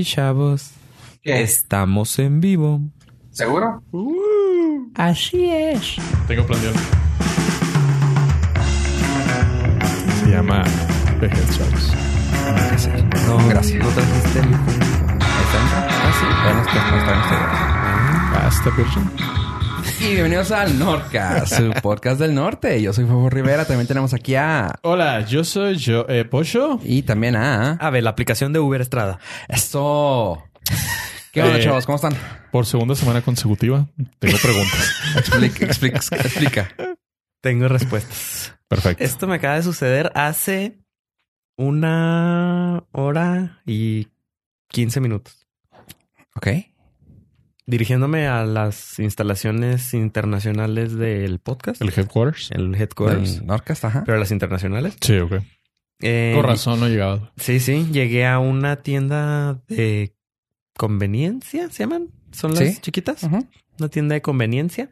Y chavos, ¿Qué? estamos en vivo. ¿Seguro? Así es. Tengo planeado. Se llama The Headshots. No, Gracias. ¿No trajiste el... Está. Ah, sí. Bueno, está, está, está. Hasta Virgin. Y bienvenidos al Nordcast, su podcast del norte. Yo soy Fabo Rivera. También tenemos aquí a... Hola, yo soy yo, eh, Pocho. Y también a... A ver, la aplicación de Uber Estrada. ¡Eso! ¿Qué onda, Eh, chavos? ¿Cómo están? Por segunda semana consecutiva, tengo preguntas. Explica, explica, explica. Tengo respuestas. Perfecto. Esto me acaba de suceder hace una hora y 15 minutos. Ok. Dirigiéndome a las instalaciones internacionales del podcast, El headquarters. el headquarters, Del Nordcast, ajá. pero las internacionales. Sí, ok. Eh, Con razón no he llegado. Sí, sí, llegué a una tienda de conveniencia, ¿se llaman? ¿Son las Sí. chiquitas? Ujú, Una tienda de conveniencia.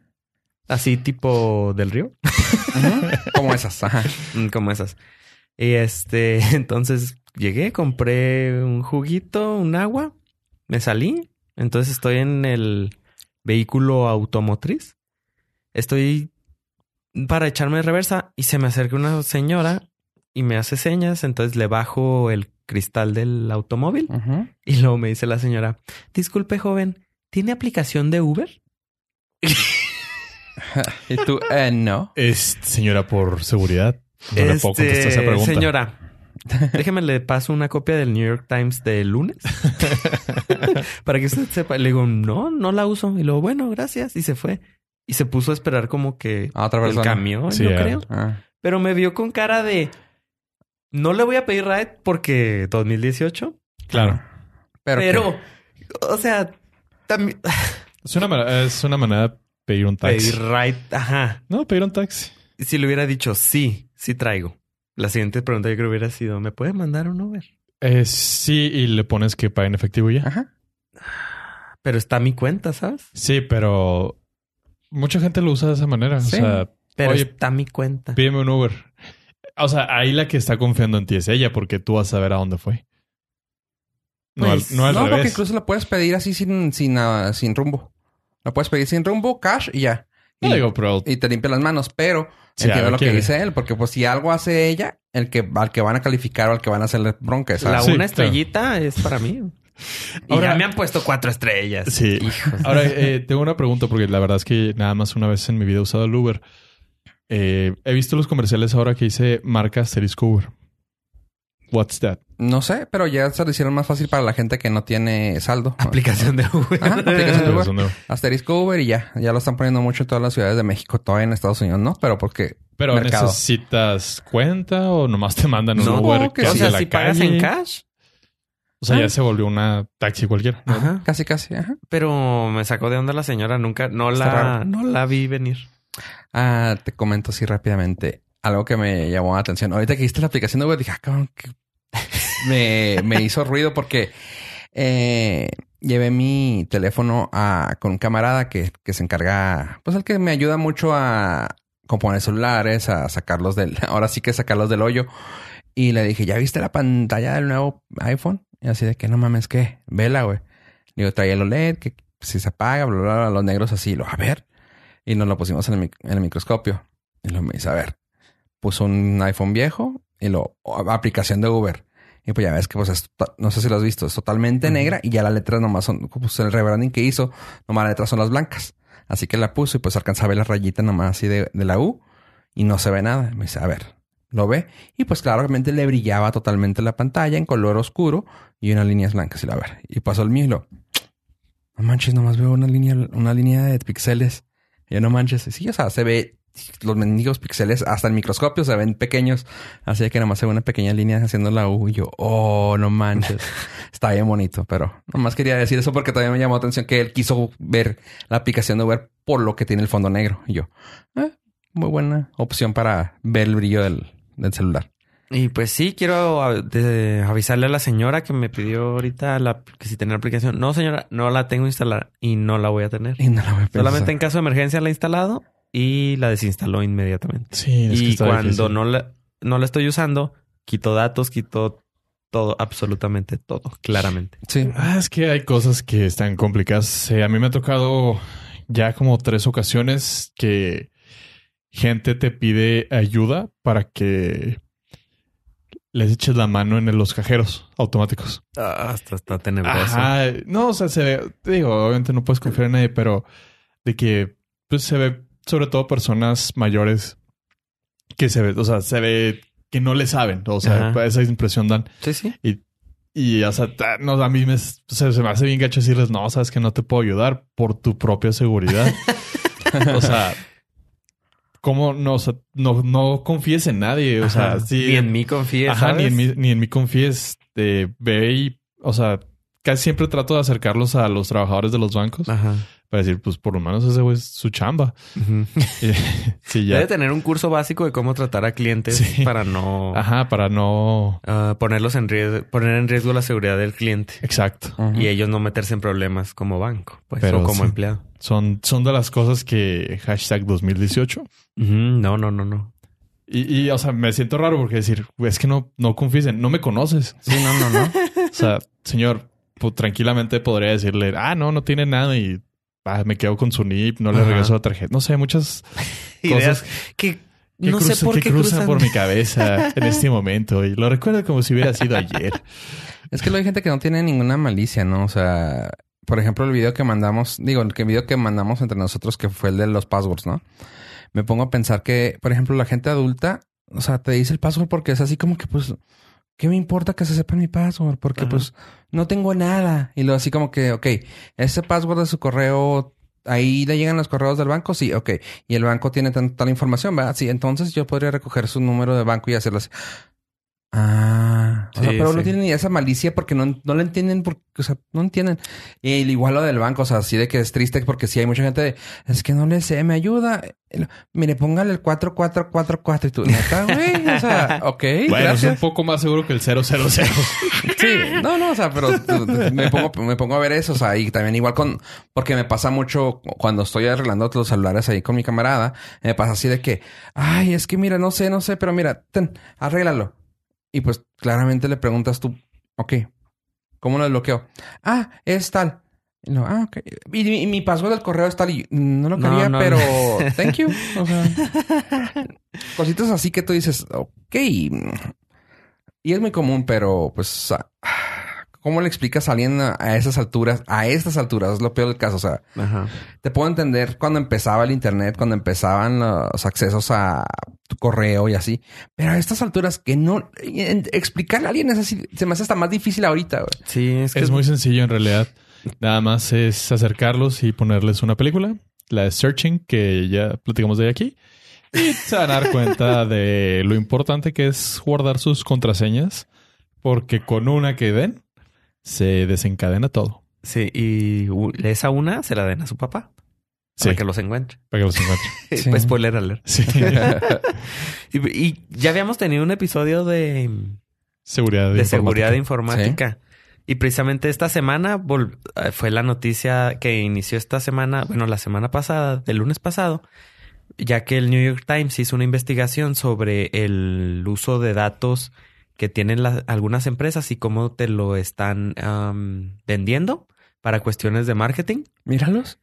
Así tipo del río. Como esas, ajá. Mm, como esas. Y este, entonces llegué, compré un juguito, un agua, me salí. Entonces estoy en el vehículo automotriz. Estoy para echarme de reversa y se me acerca una señora y me hace señas. Entonces le bajo el cristal del automóvil. Y luego me dice la señora, disculpe joven, ¿tiene aplicación de Uber? Y tú, eh, no. Es, señora, por seguridad. No le puedo contestar esa Este, pregunta. Señora, déjeme le paso una copia del New York Times de lunes para que usted sepa. Le digo, no, no la uso. Y luego, bueno, gracias. Y se fue. Y se puso a esperar como que A otra el camión, Sí, yo creo. Ah. Pero me vio con cara de, no le voy a pedir ride porque 2018. Claro. Pero, Pero, o sea, también Es una, manera- es una manera de pedir un taxi. pedir ride, ajá. No, pedir un taxi. Si le hubiera dicho sí, sí traigo. La siguiente pregunta yo creo hubiera sido, ¿me puede mandar un Uber? Eh, sí, y le pones que pague en efectivo ya. Ajá. Pero está mi cuenta, ¿sabes? Sí, pero mucha gente lo usa de esa manera. Sí. O sea, Pero Oye, está mi cuenta. pídeme un Uber. O sea, ahí la que está confiando en ti es ella porque tú vas a ver a dónde fue. No, Pues, al, no al no, porque revés. incluso la puedes pedir así sin, sin, ah, sin rumbo. La puedes pedir sin rumbo, cash y ya. No Y, digo, pero y te limpia las manos, pero entiendo lo que dice él, porque pues si algo hace ella, el que al que van a calificar o al que van a hacerle bronca, La ¿sabes? Sí, una claro. estrellita es para mí. Y Ahora- ya me han puesto cuatro estrellas. Sí. Hijos. Ahora, eh, tengo una pregunta porque la verdad es que nada más una vez en mi vida he usado el Uber. Eh, he visto los comerciales ahora que dice marca asterisco Uber. What's that? No sé, pero ya se lo hicieron más fácil para la gente que no tiene saldo. Aplicación de Uber. Ajá, aplicación de Uber. No. Asterisco Uber y ya. Ya lo están poniendo mucho en todas las ciudades de México, todavía en Estados Unidos, ¿no? Pero porque Pero mercado. necesitas cuenta o nomás te mandan un No, Uber que que o sea, la si pagas en cash. O sea, Ah. ya se volvió una taxi cualquiera. ¿no? Ajá. Casi, casi. Ajá. Pero me sacó de onda la señora. Nunca, no Está la, raro. no la vi venir. Ah, te comento así rápidamente. Algo que me llamó la atención. Ahorita que viste la aplicación de Uber, dije, ah, cabrón, que me, me hizo ruido porque eh, llevé mi teléfono a, con un camarada que, que se encarga, pues el que me ayuda mucho a componer celulares, a sacarlos del, ahora sí que sacarlos del hoyo. Y le dije, ¿ya viste la pantalla del nuevo iPhone? Y así de que no mames, ¿qué? Vela, güey. Le digo, traía el OLED, que si se apaga, bla, bla, bla, los negros así. Lo, a ver. Y nos lo pusimos en el, en el microscopio. Y lo me dice, a ver, puso un iPhone viejo y lo, aplicación de Uber. Y pues ya ves que pues es no sé si lo has visto, es totalmente negra y ya las letras nomás son, pues el rebranding que hizo, nomás las letras son las blancas. Así que la puso y pues alcanza a ver la rayita nomás así de, de la U y no se ve nada. Me dice, a ver, lo ve. Y pues claramente le brillaba totalmente la pantalla en color oscuro y unas líneas blancas y la ver. Y pasó el mío y lo, no manches, nomás veo una línea, una línea de píxeles. Y yo no manches. Sí, o sea, se ve los mendigos píxeles hasta el microscopio se ven pequeños. Así que nomás se ve una pequeña línea haciendo la U. Y yo, oh, no manches. Está bien bonito, pero nomás quería decir eso porque también me llamó la atención que él quiso ver la aplicación de Uber por lo que tiene el fondo negro. Y yo, eh, muy buena opción para ver el brillo del, del celular. Y pues sí, quiero avisarle a la señora que me pidió ahorita la, que si tenía aplicación. No, señora, no la tengo instalada y no la voy a tener. Y no la voy a. Solamente en caso de emergencia la he instalado y la desinstaló inmediatamente. Sí, es que y está cuando difícil. no la, no la estoy usando, quito datos, quito todo, absolutamente todo, claramente. Sí. Ah, es que hay cosas que están complicadas. Eh, a mí me ha tocado ya como tres ocasiones que gente te pide ayuda para que les eches la mano en los cajeros automáticos. Ah, hasta está tenebroso. Ajá. No, o sea, se ve, te digo, obviamente no puedes confiar en nadie, pero de que pues se ve sobre todo personas mayores que se ve, o sea, se ve que no le saben, o sea, Ajá. esa impresión dan. Sí, sí. Y, y o sea, no, a mí me, se, se me hace bien gacho decirles, no, sabes que no te puedo ayudar por tu propia seguridad. o sea, ¿cómo no, o sea, no, no confíes en nadie? O sea, sí. Ni en mí confíes, Ajá, ni en mí, ni en mí confíes. Eh, ve y, o sea, casi siempre trato de acercarlos a los trabajadores de los bancos Ajá. para decir, pues por lo menos ese güey es su chamba. Sí, ya. Debe tener un curso básico de cómo tratar a clientes Sí. para no Ajá, para no. ah, ponerlos en riesgo, poner en riesgo la seguridad del cliente Exacto. Y ellos no meterse en problemas como banco, pues, Pero o como sí. empleado. Son, son de las cosas que hashtag 2018. Ujú. No, no, no, no. Y, y, o sea, me siento raro porque decir, "Güey, es que no, no confíes en, no me conoces. Sí, no, no, no. O sea, señor, pues, tranquilamente podría decirle, ah, no, no tiene nada y ah, me quedo con su NIP, no le Ajá. regreso la tarjeta. No sé, muchas Ideas cosas que que, no cruza- sé por que qué cruzan cruzan. por mi cabeza en este momento y lo recuerdo como si hubiera sido ayer. Es que luego hay gente que no tiene ninguna malicia, ¿no? O sea, por ejemplo, el video que mandamos, digo, el video que mandamos entre nosotros, que fue el de los passwords, ¿no? Me pongo a pensar que, por ejemplo, la gente adulta, o sea, te dice el password porque es así como que, pues, ¿qué me importa que se sepa mi password? Porque, Ajá. pues, no tengo nada. Y luego así como que, ok, ese password de su correo, ahí le llegan los correos del banco, sí, ok. Y el banco tiene tal información, ¿verdad? Sí, entonces yo podría recoger su número de banco y hacerlo así. Ah, o sea, Sí, pero no sí. tienen ni esa malicia porque no, no la entienden, porque, o sea, no entienden. Y igual lo del banco, o sea, así de que es triste porque si hay mucha gente de, es que no le sé, me ayuda. Mire, póngale el 4444 y tú, neta, güey, o sea, ok, Bueno, es un poco más seguro que el 000. Sí, no, no, o sea, pero me pongo, me pongo a ver eso, o sea, y también igual con, porque me pasa mucho cuando estoy arreglando los celulares ahí con mi camarada, me pasa así de que, ay, es que mira, no sé, no sé, pero mira, ten, arréglalo. Y pues claramente le preguntas tú, ok, ¿cómo lo desbloqueo? Ah, es tal. Y lo, ah, ok. Y, mi- y mi password del correo es tal y no lo No, quería, no. pero thank you. O sea, cositas así que tú dices, ok. Y es muy común, pero pues, ah, ¿cómo le explicas a alguien a, esas alturas? A estas alturas es lo peor del caso. O sea, Ajá. te puedo entender cuando empezaba el internet, cuando empezaban los accesos a tu correo y así, pero a estas alturas que no en- explicarle a alguien es así, se me hace hasta más difícil ahorita. güey. Sí, es que Es muy sencillo en realidad. Nada más es acercarlos y ponerles una película, la de Searching, que ya platicamos de aquí. Y se van a dar cuenta de lo importante que es guardar sus contraseñas, porque con una que den, se desencadena todo. Sí, y esa una se la den a su papá Sí, para que los encuentre. para que los encuentren. Sí. Pues spoiler alert. Sí. Y, y ya habíamos tenido un episodio de, seguridad de seguridad informática. Y precisamente esta semana eh, fue la noticia que inició esta semana, bueno, la semana pasada, del lunes pasado, ya que el New York Times hizo una investigación sobre el uso de datos que tienen las- algunas empresas y cómo te lo están vendiendo para cuestiones de marketing. Míralos.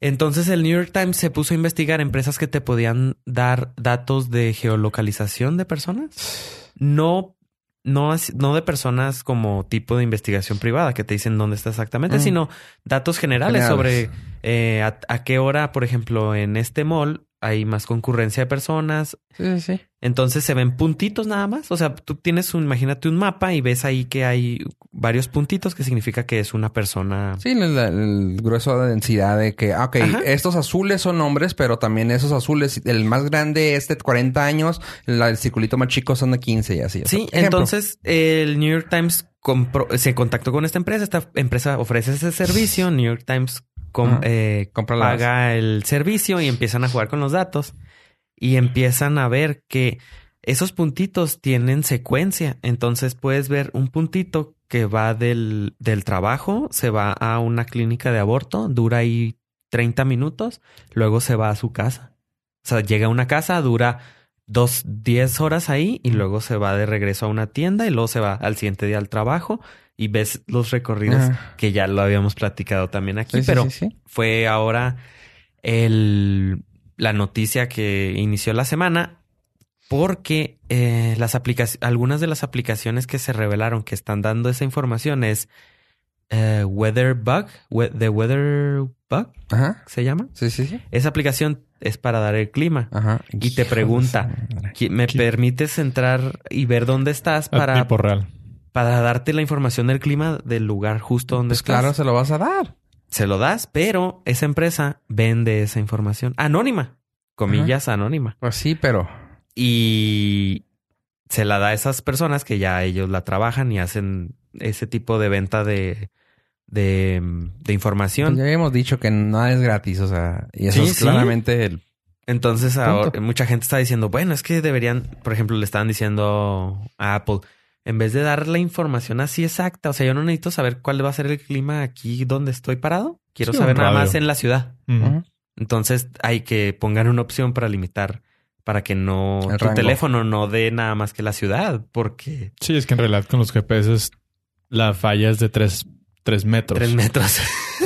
Entonces el New York Times se puso a investigar empresas que te podían dar datos de geolocalización de personas. No, no, no de personas como tipo de investigación privada que te dicen dónde está exactamente, Mm. sino datos generales, Generales. sobre eh, a, a qué hora, por ejemplo, en este mall hay más concurrencia de personas. Sí, sí, sí. Entonces se ven puntitos nada más. O sea, tú tienes un, imagínate un mapa y ves ahí que hay varios puntitos que significa que es una persona. Sí, el, el grueso de densidad de que, ah, ok, Ajá. estos azules son hombres, pero también esos azules, el más grande es de 40 años, la- el circulito más chico son de 15 y así. o sea, Sí, entonces el New York Times compró- se contactó con esta empresa. Esta empresa ofrece ese servicio. New York Times com- eh, paga el servicio y empiezan a jugar con los datos y empiezan a ver que esos puntitos tienen secuencia. Entonces puedes ver un puntito que va del, del trabajo, se va a una clínica de aborto, dura ahí 30 minutos, luego se va a su casa. O sea, llega a una casa, dura dos, diez horas ahí y luego se va de regreso a una tienda y luego se va al siguiente día al trabajo y ves los recorridos Ah. que ya lo habíamos platicado también aquí, Sí, pero sí, sí. fue ahora el, la noticia que inició la semana porque eh, las aplicaciones, algunas de las aplicaciones que se revelaron que están dando esa información es eh, Weather Bug, we- The Weather Bug Ajá. se llama. Sí, sí, sí. Esa aplicación es para dar el clima. Ajá. Y te pregunta, ¿Me ¿Qué? permites entrar y ver dónde estás A para, tiempo real. Para darte la información del clima del lugar justo donde Pues estás? claro, se lo vas a dar. Se lo das, pero esa empresa vende esa información anónima, comillas anónima. Pues sí, pero... Y se la da a esas personas que ya ellos la trabajan y hacen ese tipo de venta de, de, de pues información. ya habíamos dicho que nada es gratis, o sea... Y eso Sí, es sí. claramente el... Entonces ahora mucha gente está diciendo, bueno, es que deberían, por ejemplo, le estaban diciendo a Apple, en vez de dar la información así exacta, o sea, yo no necesito saber cuál va a ser el clima aquí donde estoy parado, quiero Sí, saber nada más en la ciudad. Entonces hay que pongan una opción para limitar, para que no El tu rango. teléfono no dé nada más que la ciudad, porque Sí, es que en realidad con los GPS la falla es de tres, tres metros. tres metros.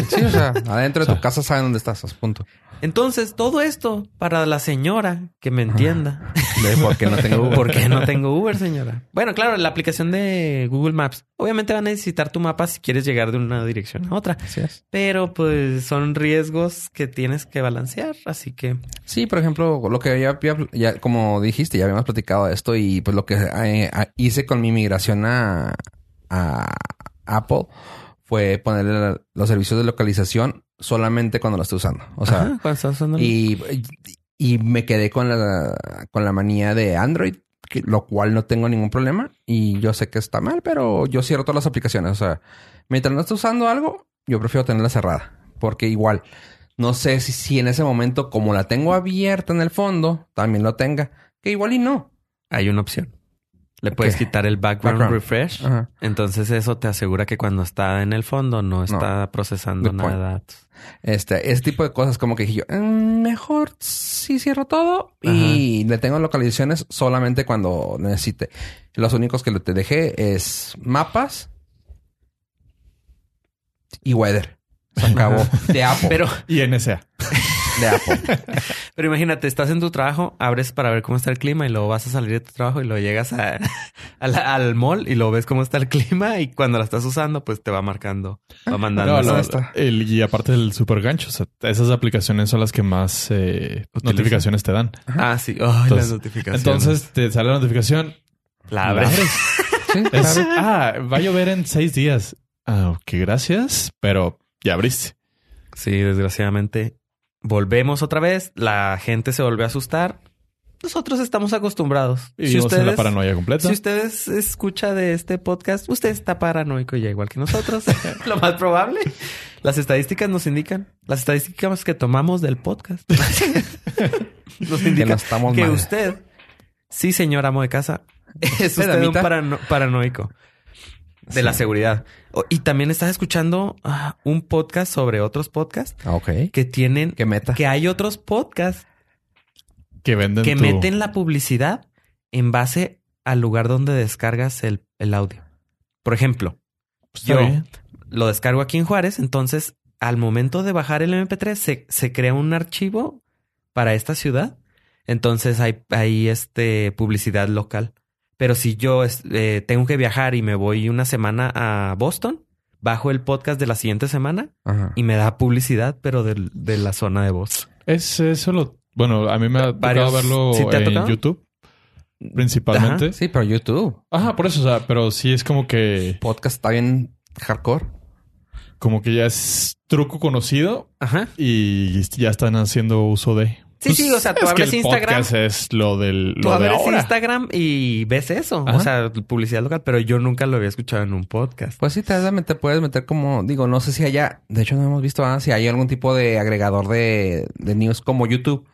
Sí, o sea, adentro de O sea. tu casa saben dónde estás, a punto. Entonces todo esto para la señora que me entienda. De por qué no tengo Uber. ¿Por qué no tengo Uber, señora? Bueno, claro, la aplicación de Google Maps. Obviamente va a necesitar tu mapa si quieres llegar de una dirección a otra. Así es. Pero pues son riesgos que tienes que balancear. Así que Sí, por ejemplo, lo que ya, ya- ya- como dijiste, ya habíamos platicado de esto y pues lo que eh, hice con mi migración a, a Apple fue ponerle la- los servicios de localización solamente cuando lo estoy usando. O sea, Ajá, cuando estás usando y, y me quedé con la, con la manía de Android, que- lo cual no tengo ningún problema. Y yo sé que está mal, pero yo cierro todas las aplicaciones. O sea, mientras no esté usando algo, yo prefiero tenerla cerrada. Porque igual, no sé si, si en ese momento, como la tengo abierta en el fondo, también lo tenga. Que igual y no. hay una opción. Le puedes quitar el background, Background. refresh. Ajá. Entonces eso te asegura que cuando está en el fondo no está procesando Good nada de point. datos. Este, ese tipo de cosas como que dije yo, "Mm, mejor sí cierro todo y le tengo localizaciones solamente cuando necesite. Los únicos que te dejé es mapas y weather. Se acabó. De Apple. Pero, Y NSA. De Apple. pero imagínate, estás en tu trabajo, abres para ver cómo está el clima y luego vas a salir de tu trabajo y luego llegas a- al, al mall y lo ves cómo está el clima y cuando la estás usando, pues te va marcando, va mandando. No, el- y aparte del super gancho, o sea, esas aplicaciones son las que más eh, notificaciones te dan. Ah, sí. Ay, las Entonces- notificaciones. Entonces te sale la notificación. la la abres. Sí, Es, ah, va a llover en seis días. Ah, ok, gracias. Pero ya abriste. Sí, desgraciadamente. Volvemos otra vez. La gente se volvió a asustar. Nosotros estamos acostumbrados. Y vivimos en la paranoia completa. Si ustedes escucha de este podcast, usted está paranoico ya igual que nosotros. Lo más probable. Las estadísticas nos indican. Las estadísticas que tomamos del podcast. nos indican estamos que mal. usted, sí, señor amo de casa, es ¿De usted un parano- paranoico de la seguridad. O- Y también estás escuchando ah, un podcast sobre otros podcasts Ah, Ok. que tienen, ¿Qué meta? que hay otros podcasts que venden que tu- meten la publicidad en base al lugar donde descargas el, el audio. Por ejemplo, Pues yo bien. lo descargo aquí en Juárez, entonces al momento de bajar el MP3 se, se crea un archivo para esta ciudad. Entonces hay, hay este publicidad local. Pero si yo es- eh, tengo que viajar y me voy una semana a Boston, bajo el podcast de la siguiente semana Ajá. y me da publicidad, pero del- de, la zona de Boston. Es eso lo. Bueno, a mí me ha Varios- tocado verlo ¿Sí te ha en tocado? YouTube. Principalmente. Sí, pero YouTube. Ajá. por eso, o sea, pero sí es como que, Podcast está bien hardcore. como que ya es truco conocido Ajá. y ya están haciendo uso de. Sí, sí, o sea, tú abres Instagram. es lo del Tú de abres ahora. Instagram y ves eso. O sea, publicidad local, pero yo nunca lo había escuchado en un podcast. Pues sí, te, meter- puedes meter como, digo, no sé si haya, de hecho no hemos visto ah, si hay algún tipo de agregador de, de news como YouTube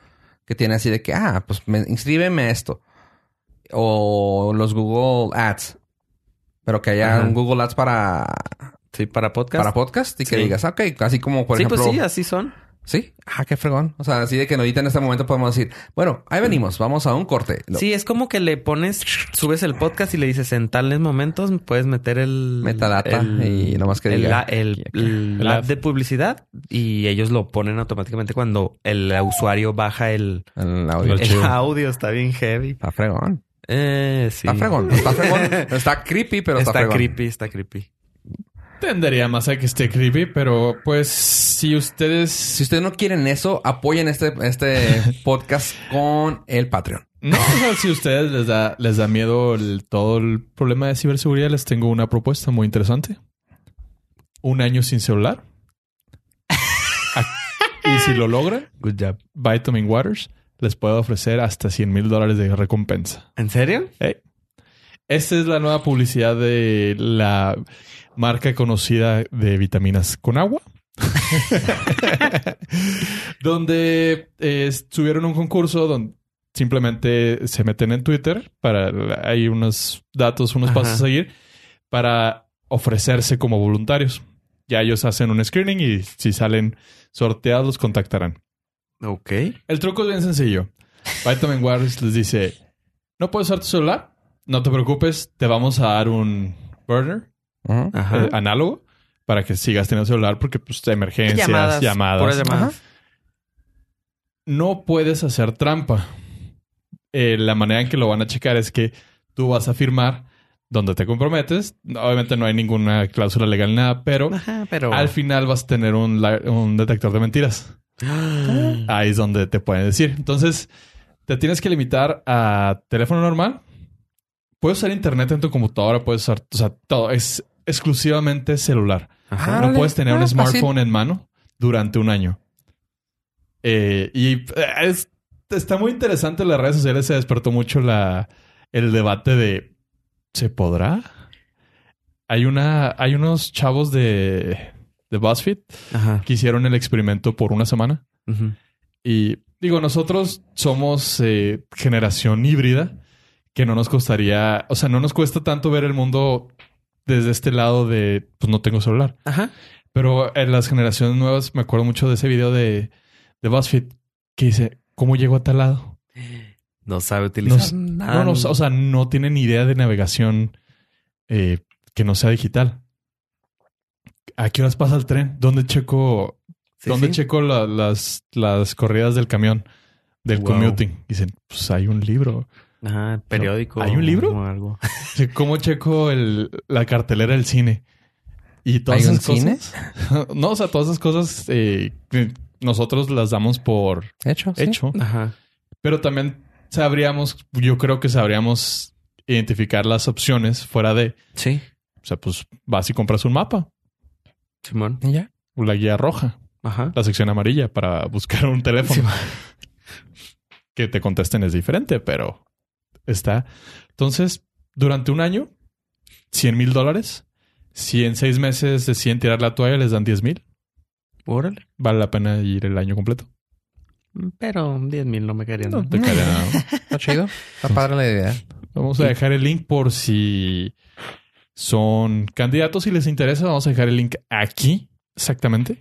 que tiene así de que, ah, pues me, inscríbeme esto. O los Google Ads. Pero que haya Ajá. un Google Ads para, Sí, para podcast. para podcast y que Sí. digas, ok, así como por sí, ejemplo, pues sí, así son. Sí. Ah, qué fregón. O sea, así de que ahorita en este momento podemos decir, bueno, ahí venimos, vamos a un corte. Sí, es como que le pones, subes el podcast y le dices en tales momentos puedes meter el Metadata el- y nomás que el, diga. la- el, ad. de publicidad y ellos lo ponen automáticamente cuando el usuario baja el, El audio. El chido. audio. Está bien heavy. Está fregón. Eh, sí. Está fregón. Está fregón. Está creepy, pero está, está fregón. creepy, está creepy. Tendería más a que esté creepy, pero pues si ustedes... Si ustedes no quieren eso, apoyen este, este podcast con el Patreon. No, o sea, si a ustedes les da, les da miedo el- todo el problema de ciberseguridad, les tengo una propuesta muy interesante. Un año sin celular. Y si lo logran, Good job. Vitamin Waters les puede ofrecer hasta 100 mil dólares de recompensa. ¿En serio? Hey. Esta es la nueva publicidad de la marca conocida de vitaminas con agua. donde eh, subieron un concurso donde simplemente se meten en Twitter para hay unos datos, unos Ajá. pasos a seguir para ofrecerse como voluntarios. Ya ellos hacen un screening y si salen sorteados los contactarán. Ok. El truco es bien sencillo. Vitamin Waters les dice, ¿no puedes usar tu celular? No te preocupes, te vamos a dar un burner. Eh, análogo para que sigas teniendo celular porque pues emergencias, llamadas. llamadas. No puedes hacer trampa. Eh, la manera en que lo van a checar es que tú vas a firmar donde te comprometes. Obviamente no hay ninguna cláusula legal ni nada, pero Ajá, pero... al final vas a tener un detector de mentiras. Ah. Ahí es donde te pueden decir. Entonces, te tienes que limitar a teléfono normal. Puedes usar internet en tu computadora, puedes usar, o sea, todo es exclusivamente celular. Ajá. no puedes tener Ah, un fácil. smartphone en mano durante un año. Eh, y eh, es- está muy interesante en las redes sociales. Se despertó mucho la, el debate de ¿se podrá? Hay una, hay unos chavos de, de BuzzFeed Ajá. que hicieron el experimento por una semana. Y digo, nosotros somos eh, generación híbrida que no nos costaría, o sea, no nos cuesta tanto ver el mundo desde este lado de, pues no tengo celular. Ajá. Pero en las generaciones nuevas me acuerdo mucho de ese video de, de BuzzFeed que dice, ¿cómo llego a tal lado? No sabe utilizar No, nada. No, no, o sea, no tiene ni idea de navegación eh, que no sea digital. ¿A qué horas pasa el tren? ¿Dónde checo Sí, ¿Dónde sí. checo la- las, las corridas del camión? Del Wow. commuting. Dicen, pues hay un libro. Ajá, periódico. ¿Hay un libro? O algo. ¿Cómo checo el, la cartelera del cine? Y todas ¿Hay un esas cosas. no, o sea, todas esas cosas eh, nosotros las damos por Hecho. sí. hecho. Ajá. Pero también sabríamos, yo creo que sabríamos identificar las opciones fuera de, Sí. o sea, pues vas y compras un mapa, Simón. Y ya. la guía roja, Ajá. la sección amarilla para buscar un teléfono. que te contesten es diferente, pero está. Entonces, durante un año, 100 mil dólares. Si en seis meses deciden tirar la toalla, les dan 10 mil. Órale. Vale la pena ir el año completo. Pero 10 mil no me querían. No te caería nada. Está chido. Está padre la idea. Vamos a dejar el link por si son candidatos y les interesa. Vamos a dejar el link aquí, exactamente,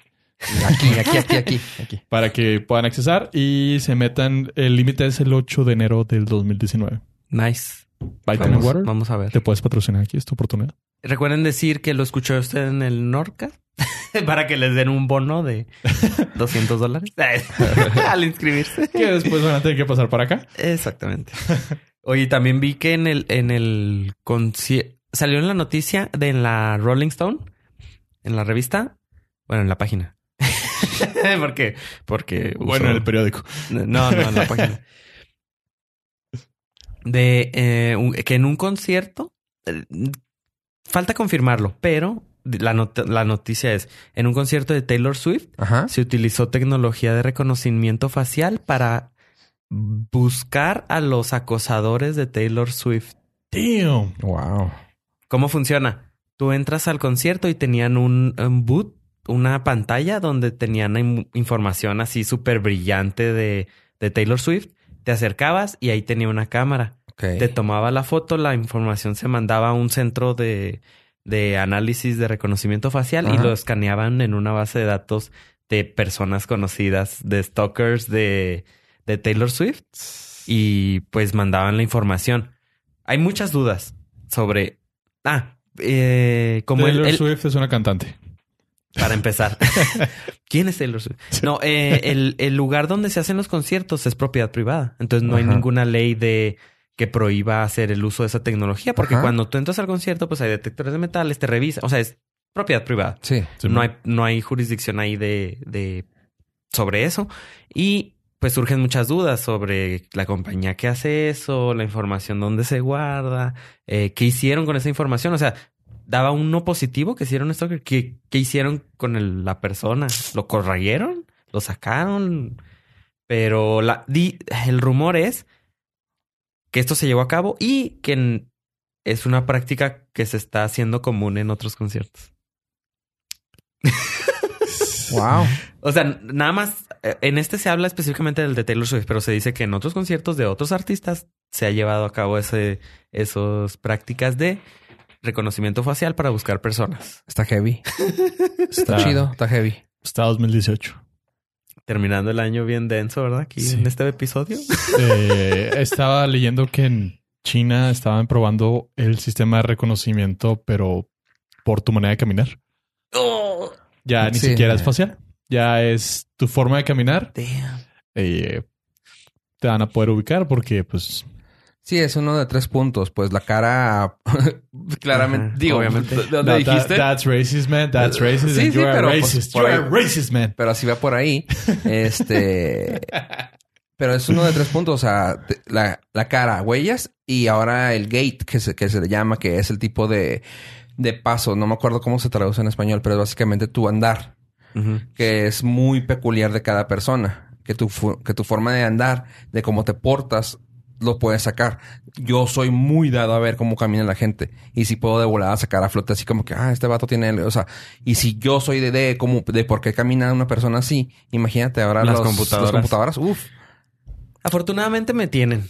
Aquí, aquí, aquí, aquí. aquí. para que puedan accesar y se metan. El límite es el 8 de enero del 2019. Nice. Vitamin Vamos, Water. vamos a ver. Te puedes patrocinar aquí, es tu oportunidad. Recuerden decir que lo escuchó usted en el Norca para que les den un bono de 200 dólares al inscribirse. Que después van a tener que pasar para acá. Exactamente. Oye, también vi que en el, en el salió en la noticia de en la Rolling Stone, en la revista, bueno, en la página. porque, porque Bueno, uso- en el periódico. no, no, en la página. De eh, que en un concierto, eh, falta confirmarlo, pero la, not- la noticia es, en un concierto de Taylor Swift Ajá. se utilizó tecnología de reconocimiento facial para buscar a los acosadores de Taylor Swift. Damn. Wow. ¿Cómo funciona? Tú entras al concierto y tenían un, un boot, una pantalla donde tenían información así súper brillante de, de Taylor Swift. Te acercabas y ahí tenía una cámara. Te tomaba la foto, la información se mandaba a un centro de, de análisis de reconocimiento facial y lo escaneaban en una base de datos de personas conocidas, de stalkers de, de Taylor Swift y pues mandaban la información. Hay muchas dudas sobre... Ah, eh, como Taylor el, el- Swift es una cantante. Para empezar. ¿Quién es Taylor Swift? No, eh, el, el lugar donde se hacen los conciertos es propiedad privada. Entonces no hay ninguna ley de que prohíba hacer el uso de esa tecnología. Porque Ajá. cuando tú entras al concierto, pues hay detectores de metales, te revisan. O sea, es propiedad privada. Sí. Sí, no, hay, no hay jurisdicción ahí de, de sobre eso. Y pues surgen muchas dudas sobre la compañía que hace eso, la información dónde se guarda, eh, qué hicieron con esa información. O sea, daba uno positivo que hicieron esto. ¿Qué, qué hicieron con el- la persona? ¿Lo corrieron? ¿Lo sacaron? Pero la, di- el rumor es que esto se llevó a cabo y que es una práctica que se está haciendo común en otros conciertos. Wow. O sea, nada más, eh, en este se habla específicamente del de Taylor Swift, pero se dice que en otros conciertos de otros artistas se ha llevado a cabo ese, esas prácticas de reconocimiento facial para buscar personas. Está heavy. Está Está- chido. Está heavy. Está 2018. Terminando el año bien denso, ¿verdad? Aquí Sí. en este episodio. Eh, estaba leyendo que en China estaban probando el sistema de reconocimiento, pero por tu manera de caminar. Ya ni Sí. siquiera es facial. Ya es tu forma de caminar. Damn. eh, te van a poder ubicar porque, pues, Sí, es uno de tres puntos. Pues la cara, claramente, Ajá, digo, obviamente. ¿de dónde that- dijiste? that's racist, man. That's racist. Sí, sí, pero, pues, racist. a racist, man. pero así va por ahí. Este, pero es uno de tres puntos. O sea, la, la cara, huellas y ahora el gate que se, que se le llama, que es el tipo de, de paso. No me acuerdo cómo se traduce en español, pero es básicamente tu andar, que es muy peculiar de cada persona. Que tu, que tu forma de andar, de cómo te portas, lo puedes sacar. Yo soy muy dado a ver cómo camina la gente. Y si puedo de volada sacar a flote así como que, ah, este vato tiene... O sea, y si yo soy de, de, cómo, de por qué camina una persona así, imagínate ahora Las los- computadoras. Las computadoras. Uf, Afortunadamente me tienen.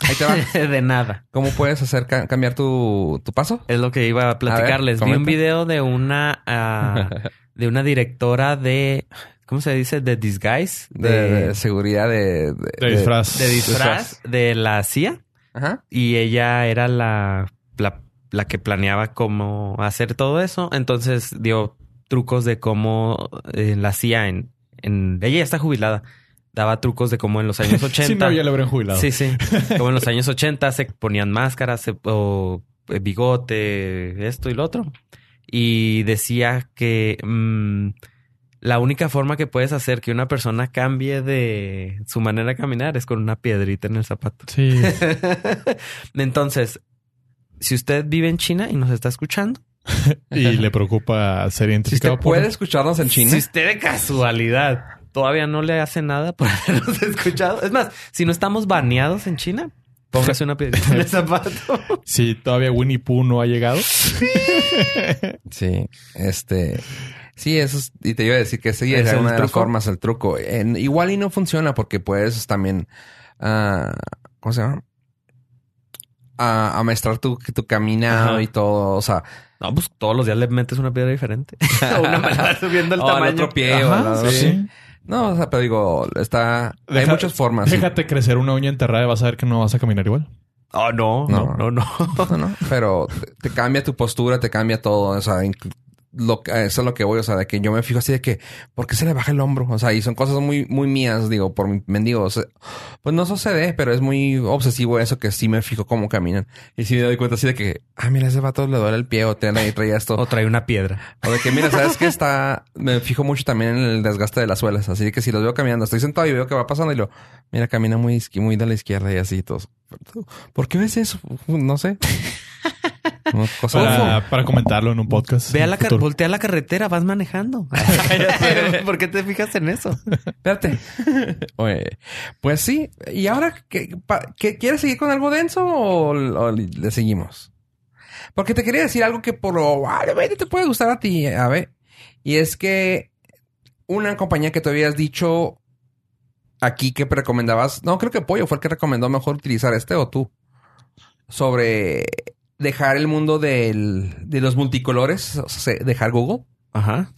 ahí te va. de nada. ¿Cómo puedes hacer ca- cambiar tu, tu paso? Es lo que iba a platicarles. Vi un video de una ah, de una directora de ¿cómo se dice? de disguise De, de seguridad de... De disfraz. de disfraz de la CIA Ajá. y ella era la, la, la que planeaba cómo hacer todo eso. Entonces dio trucos de cómo eh, la CIA en, en... Ella ya está jubilada. Daba trucos de cómo en los años 80... Si no, ya lo habrían jubilado. Sí, sí. Como en los años 80 se ponían máscaras se- o eh, bigote, esto y lo otro. Y decía que mm, la única forma que puedes hacer que una persona cambie de su manera de caminar es con una piedrita en el zapato. Sí. Entonces, si usted vive en China y nos está escuchando, y le preocupa ser Si identificado usted por... puede escucharnos en China. si usted de casualidad todavía no le hace nada por habernos escuchado, es más, si no estamos baneados en China, póngase una piedrita en el zapato. Si todavía Winnie Pooh no ha llegado. Sí, este... Sí, eso es... Y te iba a decir que sí, ¿Es una de las formas, el truco. En- igual y no funciona porque puedes también... ah, ¿Cómo se llama? A amaestrar tu, tu caminado Ajá. y todo. O sea... No, pues todos los días le metes una piedra diferente. una vas subiendo el oh, al tamaño. otro pie. o Ajá, al- sí. No, o sea, pero digo, está... hay muchas formas. sí. Déjate crecer una uña enterrada y vas a ver que no vas a caminar igual. Oh, no, No. no, no, no. No, no, pero te, te cambia tu postura, te cambia todo. O sea, lo, que- eso es lo que voy. O sea, de que yo me fijo así de que, ¿por qué se le baja el hombro? O sea, y son cosas muy, muy mías, digo, por mi mendigo. o sea, pues no sucede, pero es muy obsesivo eso que sí me fijo cómo caminan. Y sí me doy cuenta así de que, ah, mira, ese vato le duele el pie o trae, trae esto. O trae una piedra. O de que, mira, ¿sabes qué? Está... Me fijo mucho también en el desgaste de las suelas. Así que si los veo caminando, estoy sentado y veo que va pasando y lo... Mira, camina muy, muy de la izquierda y así todos. ¿Por qué ves eso? No sé. Cosa Para, para comentarlo en un podcast. Ve a la voltea a la carretera, vas manejando. ¿Por qué te fijas en eso? Espérate. Oye, pues sí. ¿Y ahora qué, pa- qué- quieres seguir con algo denso o, o le seguimos? Porque te quería decir algo que probablemente te puede gustar a ti, a ver. Y es que una compañía que tú habías dicho aquí que recomendabas, no creo que Pollo fue el que recomendó mejor utilizar este o tú, sobre dejar el mundo del, de los multicolores, o sea, dejar Google. Ajá.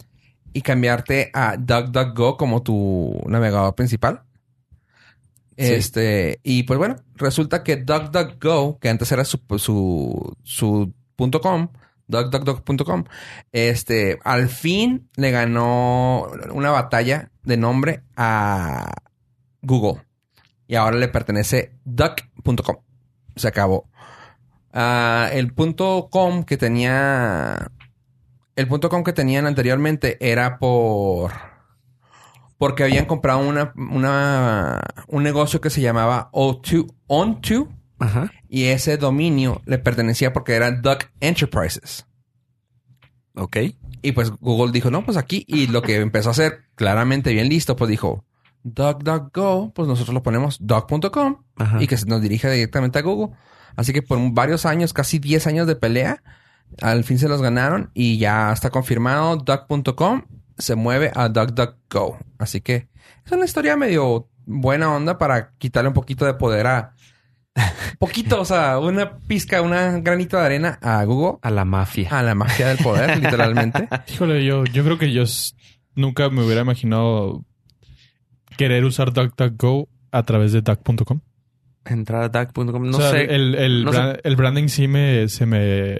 y cambiarte a DuckDuckGo como tu navegador principal. Este, y pues bueno, resulta que DuckDuckGo, que antes era su, su, su punto .com, DuckDuckDuck.com, este, al fin le ganó una batalla de nombre a Google. Y ahora le pertenece Duck.com. Se acabó. Ah, el punto .com que tenía... El punto .com que tenían anteriormente era por... Porque habían comprado una, una, un negocio que se llamaba O2, On2. Ajá. Y ese dominio le pertenecía porque era Duck Enterprises. Ok. Y pues Google dijo, no, pues aquí. Y lo que empezó a hacer claramente bien listo, pues dijo, DuckDuckGo, pues nosotros lo ponemos duck.com y que se nos dirige directamente a Google. Así que por varios años, casi 10 años de pelea, al fin se los ganaron y ya está confirmado. Duck.com se mueve a DuckDuckGo. Así que es una historia medio buena onda para quitarle un poquito de poder a... Poquito, o sea, una pizca, una granito de arena a Google, A la mafia. a la magia del poder, literalmente. Híjole, yo, yo creo que yo nunca me hubiera imaginado querer usar DuckDuckGo a través de duck.com. Entrar a duck.com. No o sea, sé. El, el, no sé. bra- el branding sí me, se me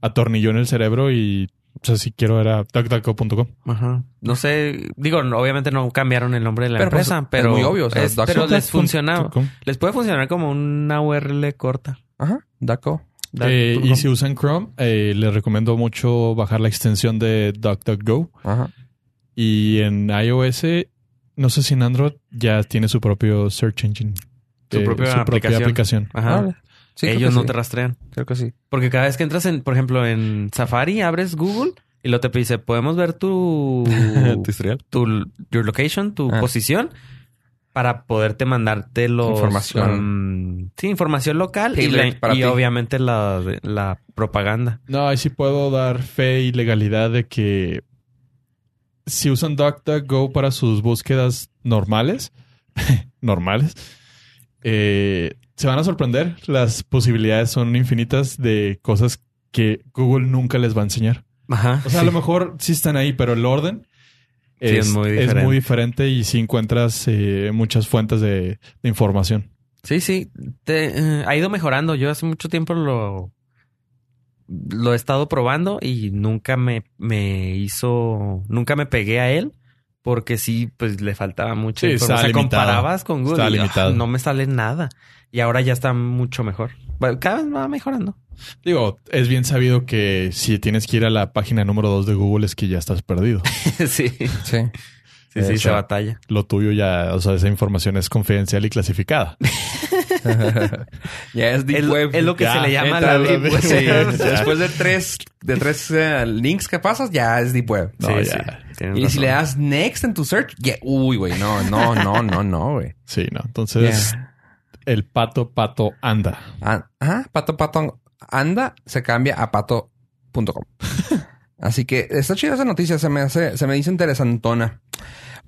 atornilló en el cerebro y, o sea, si quiero era duckduckgo.com. Ajá. No sé. Digo, obviamente no cambiaron el nombre de la Pero, pues, empresa, es pero. muy obvio, o sea, es- Duck- pero les funcionaba. Les puede funcionar como una URL corta. Ajá, Ducko. Eh, y si usan Chrome, eh, les recomiendo mucho bajar la extensión de DuckDuckGo. Ajá. Y en iOS, no sé si en Android ya tiene su propio search engine. Su Eh, propia aplicación. aplicación. Ajá. Vale. Sí, creo Ellos no sí. te rastrean. Creo que sí. Porque cada vez que entras en, por ejemplo, en Safari, abres Google y lo te dice, podemos ver tu, historial? tu your location, tu Ah. posición, para poderte mandarte los Información. um, sí, información local y, la- para y obviamente la, la propaganda. No, ahí sí puedo dar fe y legalidad de que si usan DuckDuckGo para sus búsquedas normales, normales, eh, se van a sorprender. Las posibilidades son infinitas de cosas que Google nunca les va a enseñar. Ajá. O sea, a lo mejor sí están ahí, pero el orden Sí, es muy diferente. muy diferente y sí encuentras eh, muchas fuentes de, de información. Sí, sí. Te- eh, ha ido mejorando. Yo hace mucho tiempo lo, lo he estado probando y nunca me, me hizo, nunca me pegué a él porque sí, pues le faltaba mucho. Sí, O sea, limitado. comparabas con Google y, ah, no me sale nada. Y ahora ya está mucho mejor. Bueno, cada vez va mejorando. Digo, es bien sabido que si tienes que ir a la página número 2 de Google es que ya estás perdido. sí. Sí. Sí, sí, hecho. se batalla. Lo tuyo ya, o sea, esa información es confidencial y clasificada. ya es Deep Es, Web. es lo que Ya, se le llama la Deep Web. Sí, Después de tres, de tres eh, links que pasas, ya es Deep Web. No, sí, ya. sí. Tienes Y si le das next en tu search, ya, uy, güey, no, no, no, no, no, güey. Sí, no. Entonces, el pato, pato, anda. Ah, ah, pato, pato, anda, se cambia a pato.com. Así que está chida esa noticia, se me hace, se me dice interesantona.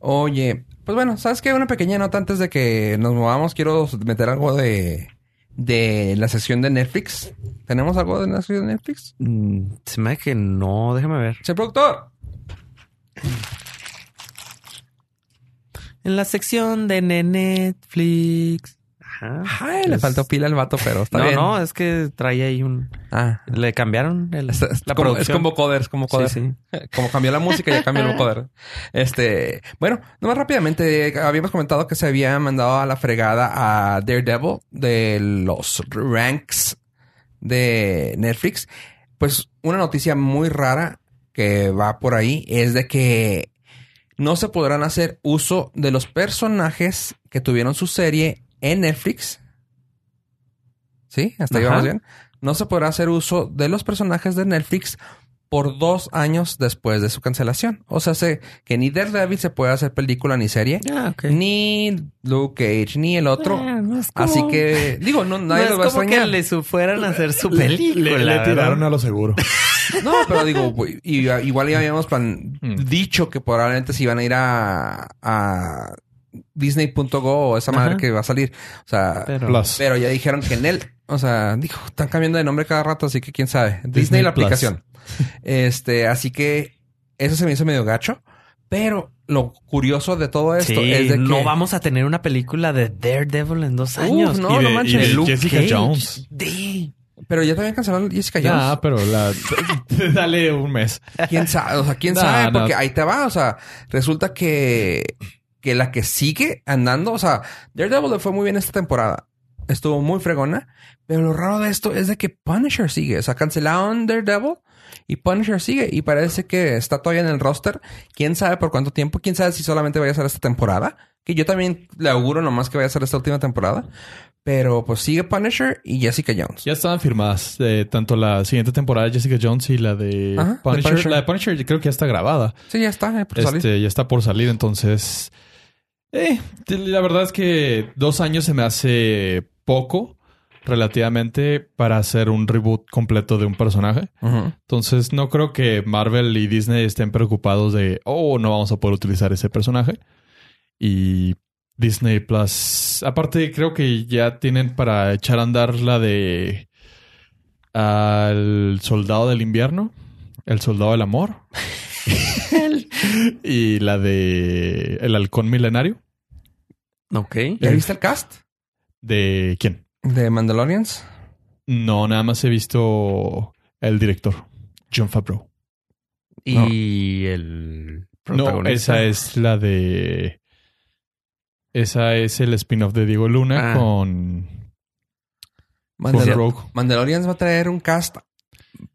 Oye, pues bueno, ¿sabes qué? Una pequeña nota antes de que nos movamos. Quiero meter algo de, de la sesión de Netflix. ¿Tenemos algo de la sesión de Netflix? Mm, Se me hace que no, déjame ver. ¡Señor productor! En la sección de Netflix. Ajá. Ay, le Es- faltó pila al vato, pero está no, bien. no, es que traía ahí un. Ah, Le cambiaron el, es, es la como, es producción. como coder, es como coder. sí. Como cambió la música, ya cambió el vocoder. Este, bueno, nomás rápidamente, habíamos comentado que se había mandado a la fregada a Daredevil de los ranks de Netflix. Pues una noticia muy rara que va por ahí es de que no se podrán hacer uso de los personajes que tuvieron su serie en Netflix. ¿Sí? Hasta ahí Ajá. vamos bien. No se podrá hacer uso de los personajes de Netflix por dos años después de su cancelación. O sea, sé que ni Daredevil se puede hacer película ni serie, Ah, ni Luke Cage, ni el otro. Ah, no es como- Así que, digo, no, no nadie es los va a como que extrañar. le fueran a hacer su película. Le, tiraron a lo seguro. No, pero digo, igual ya habíamos plan- Mm. dicho que probablemente se iban a ir a, a Disney.go o esa madre Ajá. que va a salir. O sea, pero, ya dijeron que en él, o sea, dijo, están cambiando de nombre cada rato, así que quién sabe. Disney, Disney la Plus. aplicación. Este, así que eso se me hizo medio gacho. Pero lo curioso de todo esto Sí, es de que no vamos a tener una película de Daredevil en dos años. no, y de, no y manches. de Luke Jessica Cage. Jones. Sí. Pero ya también cancelaron Jessica Jones. Ah, pero la... Dale un mes. ¿Quién sabe? O sea, ¿quién sabe? no. Porque ahí te va. O sea, resulta que, que la que sigue andando, o sea, Daredevil le fue muy bien esta temporada. Estuvo muy fregona. Pero lo raro de esto es de que Punisher sigue. O sea, cancelaron Daredevil y Punisher sigue. Y parece que está todavía en el roster. ¿Quién sabe por cuánto tiempo? ¿Quién sabe si solamente vaya a ser esta temporada? Que yo también le auguro nomás que vaya a ser esta última temporada. Pero pues sigue Punisher y Jessica Jones. Ya estaban firmadas eh, tanto la siguiente temporada de Jessica Jones y la de Ajá, de Punisher. La de Punisher creo que ya está grabada. Sí, ya está. eh, por salir. Este, ya está por salir, entonces. Eh, la verdad es que dos años se me hace poco, relativamente, para hacer un reboot completo de un personaje. Entonces, no creo que Marvel y Disney estén preocupados de, oh, no vamos a poder utilizar ese personaje. Y Disney Plus, aparte, creo que ya tienen para echar a andar la de al soldado del invierno, el soldado del amor. y la de el halcón milenario. Ok. ¿Ya viste el cast ¿De quién? de Mandalorians? No, nada más he visto el director, John Favreau. Y el No, protagonista. esa es la de. Esa es el spin-off de Diego Luna Ah. con, con Mandal- Rogue. Mandalorians va a traer un cast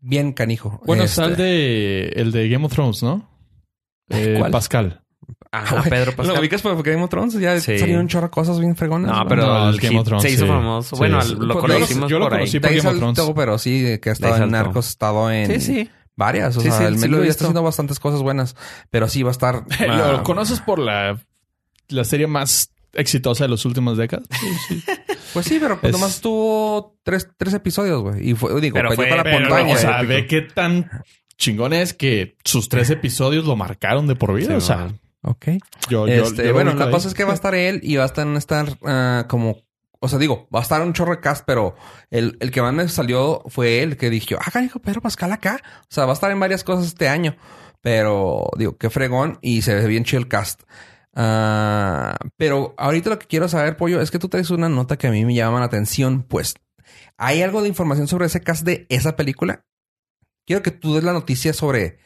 bien canijo. Bueno, Este, está el de, el de Game of Thrones, ¿no? Eh, ¿Cuál? Pascal. Ajá, Pedro ¿Lo Pascal. ubicas por Game of Thrones? Ya Sí. salieron un chorro de cosas bien fregonas. No, pero No, el Game of Thrones, se hizo sí. famoso. Sí, bueno, sí. lo Pues, conocimos yo lo por ahí. conocí ahí Game of Thrones. pero sí, que ha estado en. Narcos, ha estado en Sí, sí. varias. O Sí, sea, sí, el sí Melo lo he ya está haciendo bastantes cosas buenas. Pero sí va a estar... Lo ah, conoces por la, la serie más exitosa de las últimas décadas. Pues sí, pero pues Es- nomás tuvo tres, tres episodios, güey. Y fue, digo, Pero fue- con la pero, montaña. o sea, ve qué tan chingón es que sus tres episodios lo marcaron de por vida. Sí, o sea. Ok. yo, yo- Este, yo bueno, la ahí. cosa es que va a estar él y va a estar, estar ah, como... O sea, digo, va a estar un chorro de cast, pero el, el que más me salió fue él, que dije, ah, hijo Pedro Pascal acá. O sea, va a estar en varias cosas este año. Pero, digo, qué fregón y se ve bien chido el cast. Ah, pero ahorita lo que quiero saber, Pollo, es que tú traes una nota que a mí me llama la atención. Pues, ¿hay algo de información sobre ese cast de esa película? Quiero que tú des la noticia sobre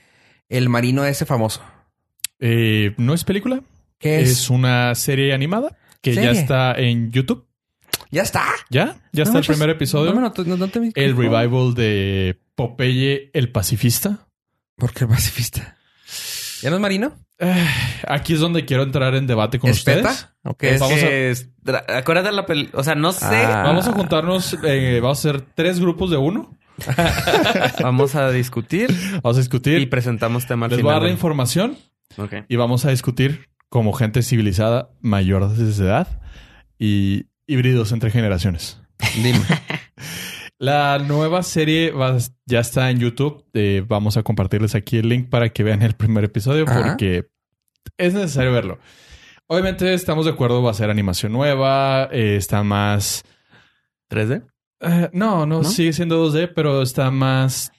el marino ese famoso. Eh, no es película, ¿Qué es? es? una serie animada que ya está en YouTube. ¿Ya está? Ya, ya No está el primer episodio. No, no- no te- el revival de Popeye el Pacifista. ¿Por qué pacifista? ¿Ya no es marino? Eh, aquí es donde quiero entrar en debate con ¿Es ustedes. PETA? Ok. Es Vamos dra- acuérdate la peli... O sea, no sé. Ah. Vamos a juntarnos, eh, vamos a hacer tres grupos de uno. Vamos a discutir Vamos a discutir. y presentamos tema al Les voy a dar la información Ok. y vamos a discutir como gente civilizada mayor de edad y híbridos entre generaciones. Dime. La nueva serie va- ya está en YouTube. Eh, vamos a compartirles aquí el link para que vean el primer episodio Ajá. porque es necesario verlo. Obviamente estamos de acuerdo, va a ser animación nueva, eh, está más... ¿3D? eh, no, no, ¿No? sigue siendo 2D, pero está más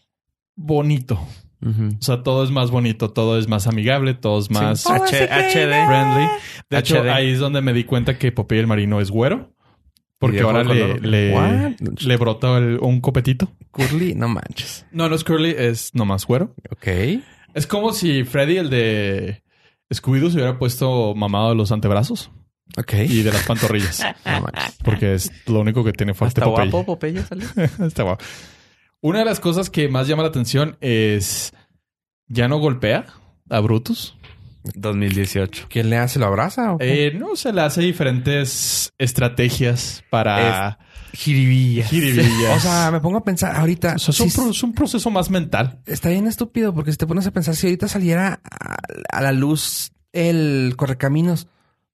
bonito. O sea, todo es más bonito, todo es más amigable, todo es más Sí. H- HD. friendly. De hecho, ahí es donde me di cuenta que Popeye el Marino es güero. Porque ahora le, brota el- un copetito. Curly, no manches. No, no es curly, es nomás güero. Ok. Es como si Freddy, el de Scooby-Doo, se hubiera puesto mamado de los antebrazos Ok. y de las pantorrillas. No manches. porque es lo único que tiene fuerte Popeye. guapo Popeye salió. Está guapo. Una de las cosas que más llama la atención es... Ya no golpea a Brutus. 2018. ¿Quién le hace? ¿Lo abraza? o? Eh, no, se le hace diferentes estrategias para... Jiribilla. Jiribillas. o sea, me pongo a pensar ahorita. O sea, es, un es proceso más mental. Está bien estúpido porque si te pones a pensar, si ahorita saliera a, a la luz el correcaminos,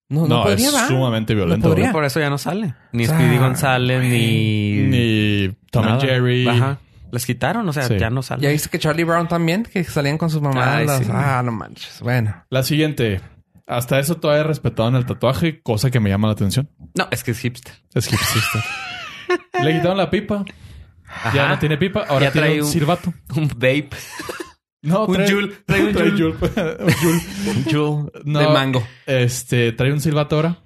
no, no, No, podría es sumamente violento. No. Por eso ya no sale. Ni O sea, Speedy González, ni... Ni Tom nada. and Jerry. Ajá. Les quitaron, o sea, Sí. ya no sale. Ya viste que Charlie Brown también, que salían con sus mamás. Ay, las- sí. Ah, no manches. Bueno. La siguiente. Hasta eso todavía respetado en el tatuaje, cosa que me llama la atención. No, es que es hipster. Es hipster. Le quitaron la pipa. Ya no tiene pipa. Ahora Ya tiene trae un un- silbato. Un vape. No, Un trae, Jul, trae un trae Jul. Jul. Un Jul. Un Jul No. de mango. Este, trae un silbatora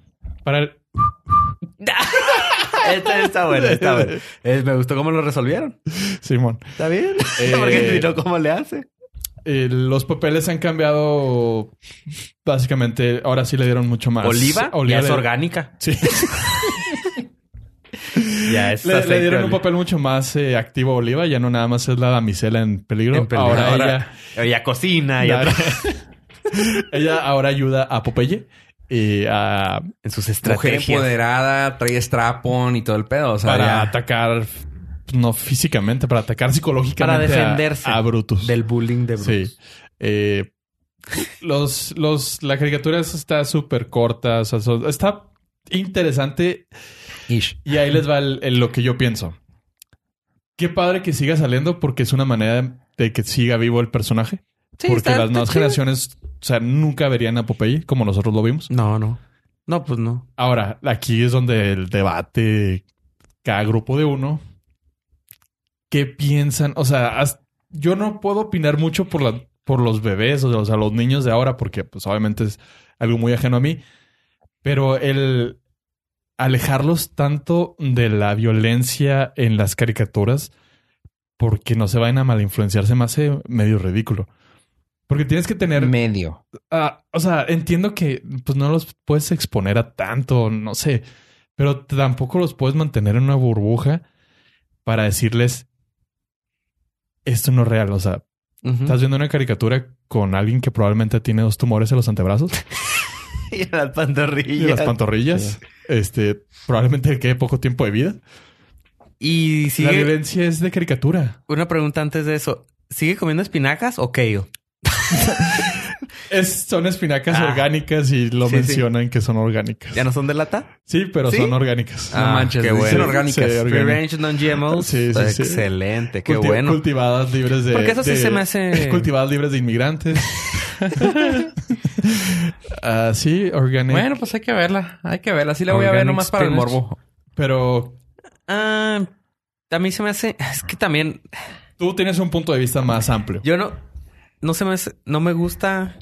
para el... Este está bueno, está bueno. Eh, me gustó cómo lo resolvieron. Simón. ¿Está bien? Eh, Porque no, ¿cómo le hace? Eh, los papeles han cambiado básicamente. Ahora sí le dieron mucho más. Oliva, ya es orgánica. Sí. Ya es le, le dieron un oliva. papel mucho más eh, activo a Oliva. Ya no nada más es la damisela en peligro. En peligro. Ahora, Ahora- ella, Ella cocina, ya ella ahora ayuda a Popeye y a, en sus Mujer estrategias. empoderada, trae strapon y todo el pedo. O sea, para ya- atacar, no físicamente, para atacar psicológicamente Para defenderse a, Brutus. Del bullying de Bruce. Sí. Eh, los, los, la caricatura está súper corta. o sea, son- está interesante. Ish. Y ahí les va el- el- lo que yo pienso. Qué padre que siga saliendo porque es una manera de que siga vivo el personaje. Sí, porque está- las está nuevas chido. generaciones, o sea, nunca verían a Popeye como nosotros lo vimos. No, no. No, pues no. Ahora, aquí es donde el debate, cada grupo de uno, ¿qué piensan? O sea, yo no puedo opinar mucho por, la, por los bebés, o sea, los niños de ahora, porque pues obviamente es algo muy ajeno a mí, pero el alejarlos tanto de la violencia en las caricaturas, porque no se vayan a malinfluenciar, se me hace medio ridículo. Porque tienes que tener Medio. Ah, o sea, entiendo que pues no los puedes exponer a tanto, no sé, pero tampoco los puedes mantener en una burbuja para decirles esto no es real. O sea, estás viendo una caricatura con alguien que probablemente tiene dos tumores en los antebrazos Y las y pantorrillas. las pantorrillas. Este, probablemente le quede poco tiempo de vida. Y La sigue... violencia es de caricatura. Una pregunta antes de eso. ¿Sigue comiendo espinacas o kale? Es, son espinacas Ah. orgánicas y lo Sí, sí. mencionan que son orgánicas. ¿Ya no son de lata? Sí, pero ¿Sí? son orgánicas. No manches, qué bueno. orgánicas. Sí, Free orgánicas. range non-GMOs. Sí, sí, sí. Excelente, qué Culti- bueno. Cultivadas libres de. Porque eso sí de- se me hace- Cultivadas libres de inmigrantes. Ah, sí, organic. Bueno, pues hay que verla. Hay que verla. Sí la voy a ver nomás para el morbo. Pero Ah, a mí se me hace... Es que también... tú tienes un punto de vista más amplio. Yo no... No se me hace- No me gusta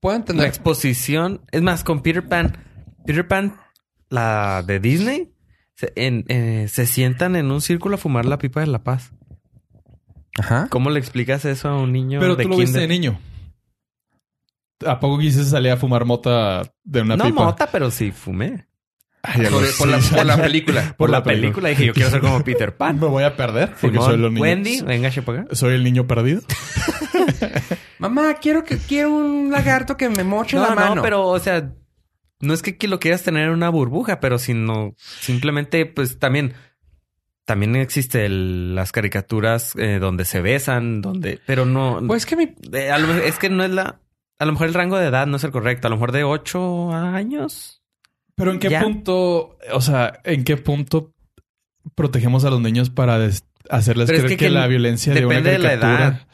Puedo la exposición. Es más, con Peter Pan... Peter Pan, la de Disney... Se, en- eh, se sientan en un círculo a fumar la pipa de la paz. Ajá. ¿Cómo le explicas eso a un niño Pero de tú lo viste de kinder? niño. ¿A poco quisiste salir a fumar mota de una no pipa? mota, pero sí fumé. Ay, Por, la, sé. por la película. Por, la película dije, yo quiero ser como Peter Pan. Me voy a perder porque Simón. soy los niños. Wendy, venga, para acá. Soy el niño perdido. Mamá, quiero que quiero un lagarto que me moche No, la mano. no, pero, o sea, no es que, lo quieras tener en una burbuja, pero sino simplemente, pues también, también existe el- las caricaturas eh, donde se besan, donde, pero no, Pues que mi... eh, a lo mejor- es que no es la, a lo mejor el rango de edad no es el correcto, a lo mejor de 8 años. Pero ¿en qué Ya. punto, o sea, en qué punto protegemos a los niños para hacerles Pero es creer que que, que la violencia de una depende de la caricatura... edad.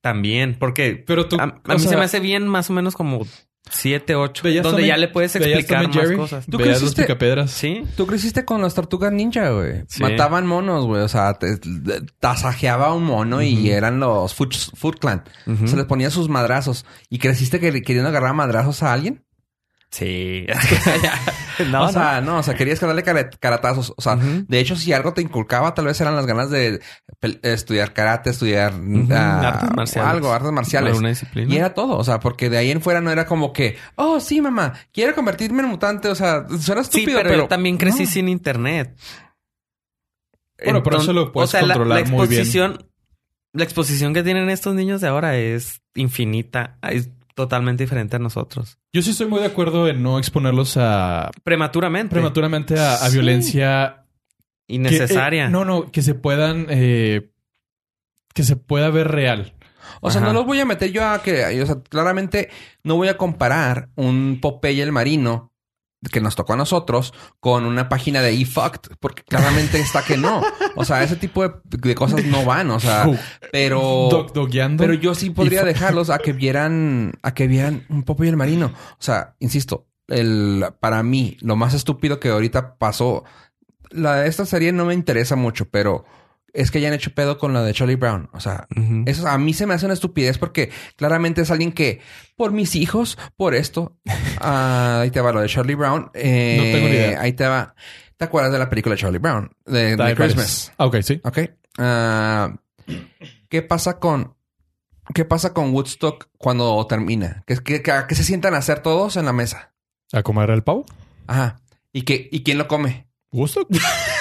También, porque Pero tú, a, mí se me hace bien más o menos como 7, 8, ¿veías donde ya le puedes explicar más Jerry? cosas. ¿Tú Veías los creciste? picapedras. Sí. Tú creciste con las tortugas ninja, güey. Sí. Mataban monos, güey. O sea, te, te- tasajeaba un mono y eran los Foot, Foot Clan. Se les ponía sus madrazos. ¿Y creciste que- queriendo agarrar madrazos a alguien? Sí. no, o sea, no. o sea, querías darle cara- caratazos. O sea, de hecho, si algo te inculcaba, tal vez eran las ganas de estudiar karate, estudiar ah, Artes marciales. algo, artes marciales. Alguna disciplina. Y era todo, o sea, porque de ahí en fuera no era como que, oh, sí, mamá, quiero convertirme en mutante. O sea, suena Sí, estúpido, pero, pero, yo también crecí no. sin internet. Bueno, pero eso lo puedes la- controlar la, muy bien. exposición, La exposición que tienen estos niños de ahora es infinita. Es totalmente diferente a nosotros. Yo sí estoy muy de acuerdo en no exponerlos a Prematuramente. prematuramente a, a Sí. violencia que, Innecesaria. eh, no, no, que se puedan eh, que se pueda ver real. O sea, no los voy a meter yo a que, o sea, claramente no voy a comparar un Popeye el marino que nos tocó a nosotros con una página de eFucked, porque claramente está que no. O sea, ese tipo de, de cosas no van, o sea, pero Dog dogueando. pero yo sí podría Y dejarlos a que vieran a que vieran un Popeye el marino. O sea, insisto, el para mí lo más estúpido que ahorita pasó la de esta serie no me interesa mucho, pero es que hayan hecho pedo con lo de Charlie Brown. O sea, eso a mí se me hace una estupidez porque claramente es alguien que, por mis hijos, por esto, ah, ahí te va lo de Charlie Brown. Eh, No tengo ni idea. Ahí te va. ¿Te acuerdas de la película de Charlie Brown? De. Christmas. Ah, ok, sí. Ok. Ah, ¿Qué pasa con qué pasa con Woodstock cuando termina? ¿Qué, qué, qué- qué se sientan a hacer todos en la mesa? ¿A comer el pavo? Ajá. ¿Y, qué, ¿Y quién lo come? ¿Gusto?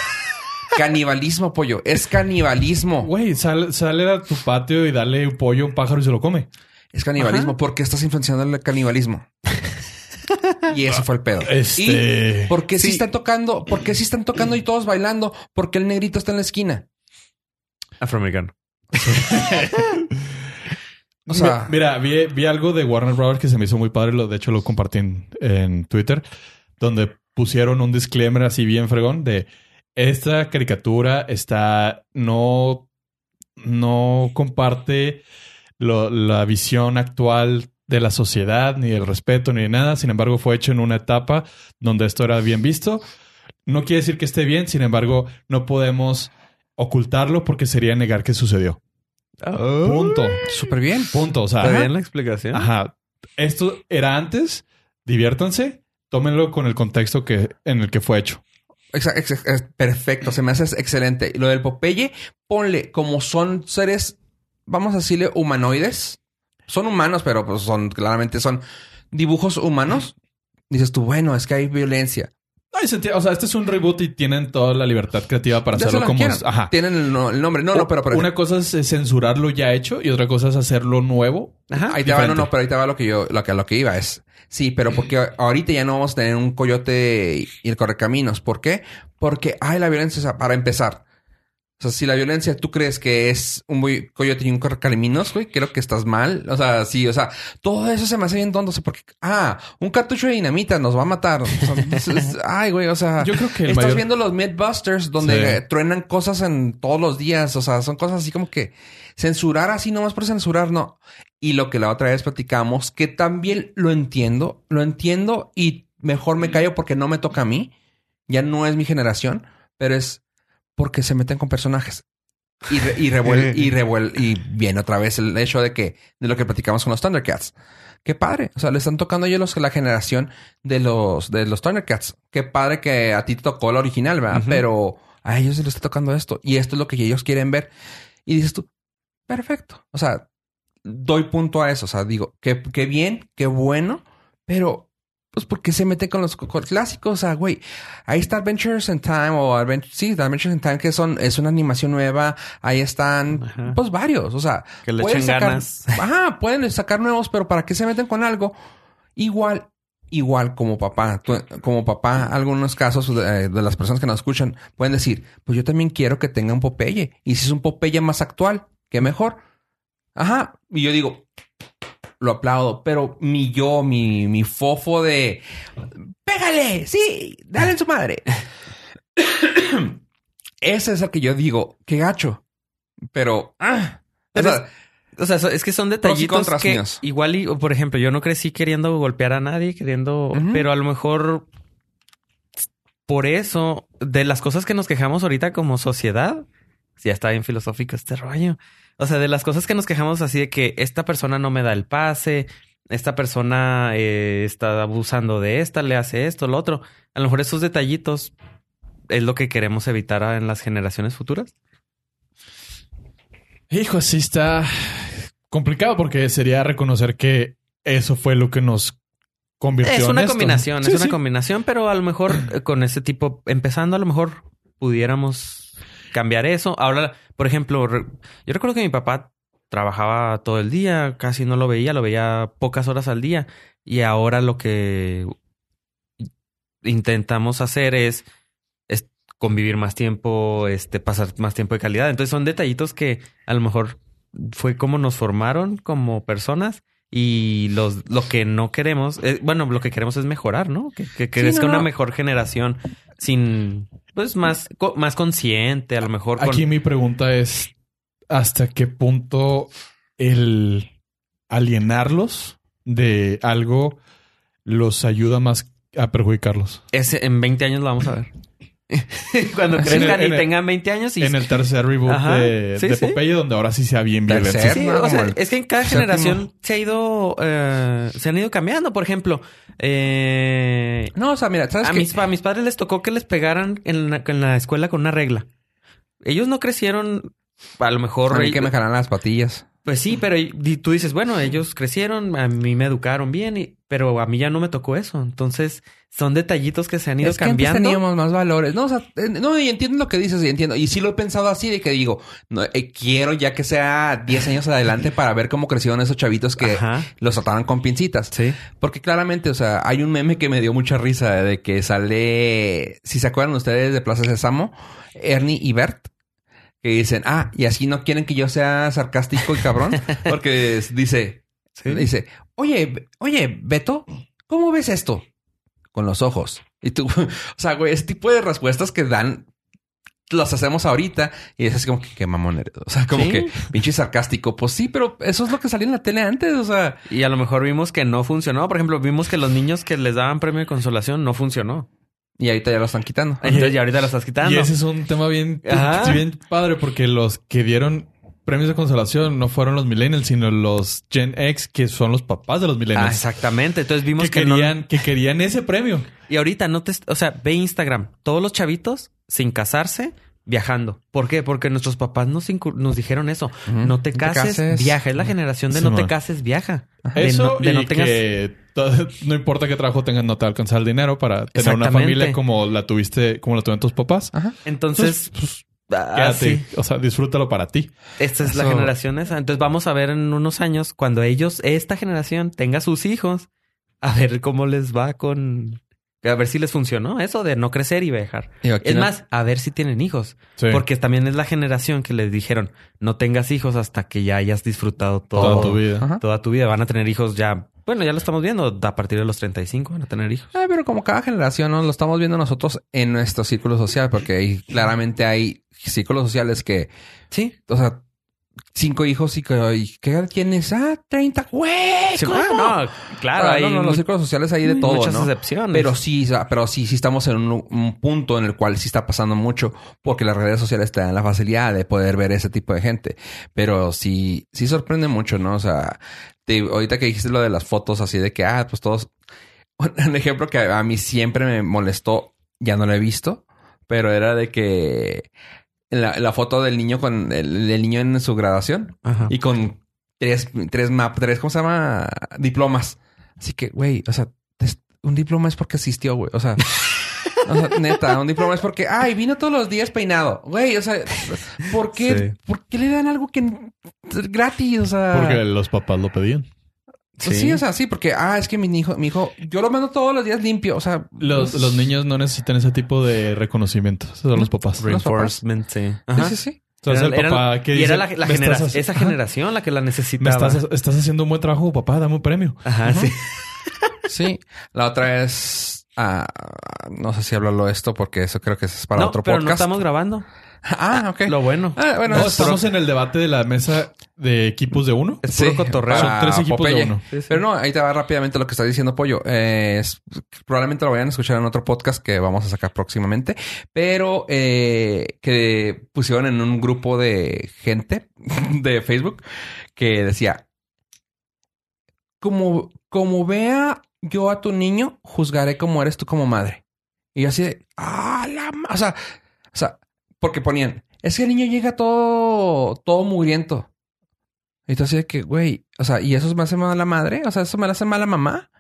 Canibalismo, pollo. Es canibalismo. Güey, sal- sale a tu patio y dale un pollo a un pájaro y se lo come. Es canibalismo. ¿Por qué estás influenciando el canibalismo? y eso fue el pedo. Este- ¿Y por qué sí. Sí. están tocando? ¿Por qué sí están tocando y todos bailando? Porque el negrito está en la esquina. Afroamericano. O sea, Mi- Mira, vi, vi algo de Warner Brothers que se me hizo muy padre. Lo, de hecho, lo compartí en, en Twitter, donde pusieron un disclaimer así bien fregón de esta caricatura está no, no comparte lo- la visión actual de la sociedad, ni el respeto, ni de nada. Sin embargo, fue hecho en una etapa donde esto era bien visto. No quiere decir que esté bien, sin embargo, no podemos ocultarlo porque sería negar que sucedió. Punto. súper bien. Punto. O sea, ¿Está bien la explicación? Ajá. Esto era antes. Diviértanse. Tómenlo con el contexto que, en el que fue hecho. Perfecto, se me hace excelente. Lo del Popeye, ponle como son seres, vamos a decirle humanoides. Son humanos, pero pues son claramente son dibujos humanos. Dices tú, bueno, es que hay violencia. No, y se enti- o sea, este es un reboot y tienen toda la libertad creativa para hacerlo lo como es. Ajá. Tienen el, no- el nombre. No, no, pero por una cosa es eh, censurar lo ya hecho y otra cosa es hacerlo nuevo. Ajá. ahí te va, no, no, pero ahí te va lo que yo, lo que, lo que iba es. Sí, pero porque ahorita ya no vamos a tener un coyote y el correcaminos. ¿Por qué? Porque hay la violencia, o sea, para empezar. O sea, si la violencia tú crees que es un boy- coyote y un correcaminos, güey, creo que estás mal. O sea, sí, o sea, todo eso se me hace bien tonto. O sea, porque, ah, un cartucho de dinamita nos va a matar. O sea, ay, güey, o sea, Yo creo que estás mayor- viendo los Mythbusters donde Sí. truenan cosas en todos los días. O sea, son cosas así como que censurar así nomás por censurar, no. Y lo que la otra vez platicamos, que también lo entiendo, lo entiendo y mejor me callo porque no me toca a mí. Ya no es mi generación, pero es porque se meten con personajes. Y, re- y revuel, y revuel, y viene otra vez el hecho de que, de lo que platicamos con los Thundercats. Qué padre. O sea, le están tocando a ellos los- la generación de los, de los Thundercats. Qué padre que a ti te tocó la original, ¿verdad? Pero a ellos se les está tocando esto. Y esto es lo que ellos quieren ver. Y dices tú, perfecto. O sea, doy punto a eso. O sea, digo, qué, qué bien, qué bueno, pero pues porque se mete con los, clásicos. O sea, güey, ahí está Adventures in Time o Advent sí, Adventures in Time, que son, es una animación nueva. Ahí están, Ajá. pues varios. O sea, Que le echen sacar- ganas. Ajá, pueden sacar nuevos, pero ¿para qué se meten con algo? Igual, igual como papá, tú- como papá, algunos casos de, de las personas que nos escuchan pueden decir, pues yo también quiero que tenga un Popeye. Y si es un Popeye más actual, qué mejor. Ajá. Y yo digo, lo aplaudo, pero mi yo, mi, mi fofo de pégale, sí, dale en su madre. Ese es el que yo digo, qué gacho. Pero, ah, o sea, O sea, es que son detallitos que míos. igual, y, por ejemplo, yo no crecí queriendo golpear a nadie, queriendo, pero a lo mejor por eso, de las cosas que nos quejamos ahorita como sociedad, ya está bien filosófico este rollo. O sea, de las cosas que nos quejamos así de que esta persona no me da el pase, esta persona eh, está abusando de esta, le hace esto, lo otro. A lo mejor esos detallitos es lo que queremos evitar en las generaciones futuras. Hijo, sí está complicado porque sería reconocer que eso fue lo que nos convirtió Es en una esto. combinación, Sí, es una sí. combinación, pero a lo mejor con ese tipo, empezando, a lo mejor pudiéramos cambiar eso. Ahora, por ejemplo, yo recuerdo que mi papá trabajaba todo el día, casi no lo veía, lo veía pocas horas al día. Y ahora lo que intentamos hacer es, es convivir más tiempo, este, pasar más tiempo de calidad. Entonces son detallitos que a lo mejor fue como nos formaron como personas y los lo que no queremos, eh, bueno, lo que queremos es mejorar, ¿no? Que, que crezca no, una mejor generación sin, pues más, co- más consciente, a lo mejor con... Aquí mi pregunta es hasta qué punto el alienarlos de algo los ayuda más a perjudicarlos. Ese, en 20 años lo vamos a ver. Cuando crezcan en y el- tengan 20 años y En el tercer reboot Ajá. de, Sí, de sí. Popeye, donde ahora sí sea bien violento. Sí, ¿no? o sea, el es que en cada séptimo. generación se ha ido, eh, se han ido cambiando. Por ejemplo, eh, No, o sea, mira, ¿sabes a, qué? mis, a mis padres les tocó que les pegaran en la, en la escuela con una regla. Ellos no crecieron, a lo mejor... A mí que me jalan las patillas. Pues sí, pero tú dices, bueno, ellos crecieron, a mí me educaron bien, y- pero a mí ya no me tocó eso. Entonces, son detallitos que se han ido es que antes cambiando. teníamos más valores. No, o sea, no, y entiendo lo que dices y entiendo. Y sí lo he pensado así de que digo, no, eh, quiero ya que sea 10 años adelante para ver cómo crecieron esos chavitos que Ajá. los trataban con pincitas. Sí. Porque claramente, o sea, hay un meme que me dio mucha risa de que sale, si se acuerdan ustedes de Plaza Sésamo, Ernie y Bert, que dicen, ah, y así no quieren que yo sea sarcástico y cabrón, porque dice, Sí. dice, oye, oye, Beto, ¿cómo ves esto? Con los ojos. Y tú, o sea, güey, ese tipo de respuestas que dan, las hacemos ahorita y es así como que, qué mamón eres. O sea, como Sí. que pinche sarcástico. Pues sí, pero eso es lo que salía en la tele antes. O sea, Y a lo mejor vimos que no funcionó. Por ejemplo, vimos que los niños que les daban premio de consolación no funcionó. Y ahorita ya lo están quitando. Entonces ya ahorita lo estás quitando. Y ese es un tema bien, Ajá. sí, bien padre porque los que dieron premios de consolación no fueron los millennials, sino los Gen X, que son los papás de los Ah, millennials. exactamente. Entonces vimos que, que, no- querían, que querían ese premio. Y ahorita no te... O sea, ve Instagram. Todos los chavitos sin casarse viajando. ¿Por qué? Porque nuestros papás nos, nos dijeron eso. No te cases, viaja. Es la generación de no te cases, viaja. De Eso no, de y no tengas... que no importa qué trabajo tengas, no te va a alcanzar el dinero para tener una familia como la tuviste, como la tuvieron tus papás. Ajá. Entonces... ah, Quédate, sí. o sea, disfrútalo para ti. Esta es la Eso- generación esa. Entonces vamos a ver en unos años, cuando ellos, esta generación, tenga sus hijos, a ver cómo les va con... A ver si les funcionó eso de no crecer y viajar. Es no- más, a ver si tienen hijos. Sí. Porque también es la generación que les dijeron, no tengas hijos hasta que ya hayas disfrutado todo, toda tu vida. Ajá. toda tu vida. Van a tener hijos ya, bueno, ya lo estamos viendo, a partir de los 35 van a tener hijos. Pero como cada generación, ¿no? Lo estamos viendo nosotros en nuestro círculo social, porque ahí claramente hay círculos sociales que, Sí. o sea, cinco hijos y que, ¿qué edad tienes? Ah, 30, güey. Sí, no, claro, Ah, hay no, no, los círculos sociales hay de todo, muchas ¿no? excepciones. Pero sí, pero sí, sí estamos en un, un punto en el cual sí está pasando mucho porque las redes sociales te dan la facilidad de poder ver ese tipo de gente. Pero sí, sí sorprende mucho, ¿no? O sea, te- ahorita que dijiste lo de las fotos así de que, ah, pues todos... Un ejemplo que a mí siempre me molestó, ya no lo he visto, pero era de que la, la foto del niño con el, el niño en su graduación Ajá. y con tres, tres map, tres, ¿cómo se llama? Diplomas. Así que, güey, o sea, un diploma es porque asistió, güey. O sea, o sea, neta, un diploma es porque, ay, vino todos los días peinado. Güey, o sea, ¿por qué, Sí. ¿por qué le dan algo que gratis? O sea, Porque los papás lo pedían. Pues sí. o sea, sí, porque, ah, es que mi hijo, mi hijo, yo lo mando todos los días limpio. O sea, Los, pues, los niños no necesitan ese tipo de reconocimiento. Esos son los papás. Re- Reinforcement, sí. Sí, Ajá. sí, sí. El Era- papá era- que y era la, la "Me genera- estás esa Ajá. generación la que la Me necesitaba. estás, estás haciendo un buen trabajo, papá, dame un premio. Ajá, sí. Sí. La otra es, ah, no sé si hablarlo esto porque eso creo que es para no, otro pero podcast. no estamos grabando. Ah, ok. Lo bueno. Ah, bueno, No, es estamos puro- en el debate de la mesa de equipos de uno. Es puro cotorreo. Son tres equipos de uno. Sí, sí. Pero no, ahí te va rápidamente lo que está diciendo Pollo. Eh, es- probablemente lo vayan a escuchar en otro podcast que vamos a sacar próximamente. Pero eh, que pusieron en un grupo de gente de Facebook que decía: Como, como vea yo a tu niño, juzgaré como eres tú como madre. Y así de, ah, la ma-". O sea, o sea, porque ponían, es que el niño llega todo, todo mugriento. Y tú así de que, güey, o sea, ¿y eso me hace mal a la madre? O sea, ¿eso me la hace mal a mamá?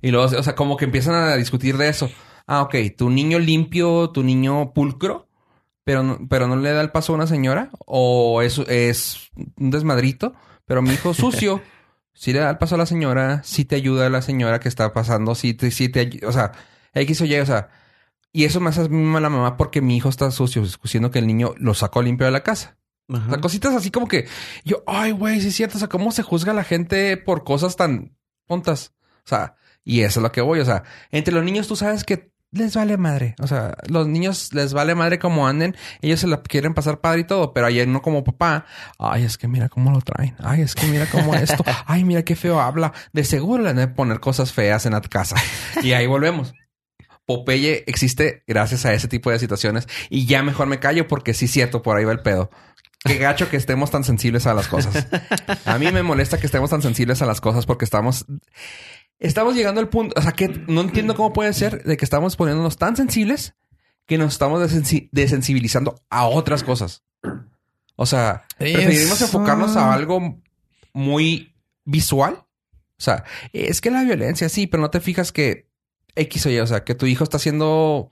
Y luego, o sea, como que empiezan a discutir de eso. Ah, ok, tu niño limpio, tu niño pulcro, pero no, pero no le da el paso a una señora. O eso es un desmadrito, pero mi hijo sucio. Sí le da el paso a la señora, sí te ayuda a la señora que está pasando, sí te, sí te o sea, X o Y, o sea, y eso me hace a mí mal a la mamá porque mi hijo está sucio, diciendo que el niño lo sacó limpio de la casa. Ajá. O sea, cositas así como que yo, ay, güey, sí es cierto. O sea, cómo se juzga a la gente por cosas tan tontas. O sea, y eso es lo que voy. O sea, entre los niños tú sabes que les vale madre. O sea, los niños les vale madre como anden. Ellos se la quieren pasar padre y todo, pero ayer no como papá. Ay, es que mira cómo lo traen. Ay, es que mira cómo esto. Ay, mira qué feo habla. De seguro le han de poner cosas feas en la casa. Y ahí volvemos. Popeye existe gracias a ese tipo de situaciones y ya mejor me callo porque sí es cierto, por ahí va el pedo. Qué gacho que estemos tan sensibles a las cosas. A mí me molesta que estemos tan sensibles a las cosas porque estamos estamos llegando al punto, o sea, que no entiendo cómo puede ser de que estamos poniéndonos tan sensibles que nos estamos desensi- desensibilizando a otras cosas. O sea, preferimos enfocarnos a algo muy visual. O sea, es que la violencia, sí, pero no te fijas que X o Y, o sea, que tu hijo está siendo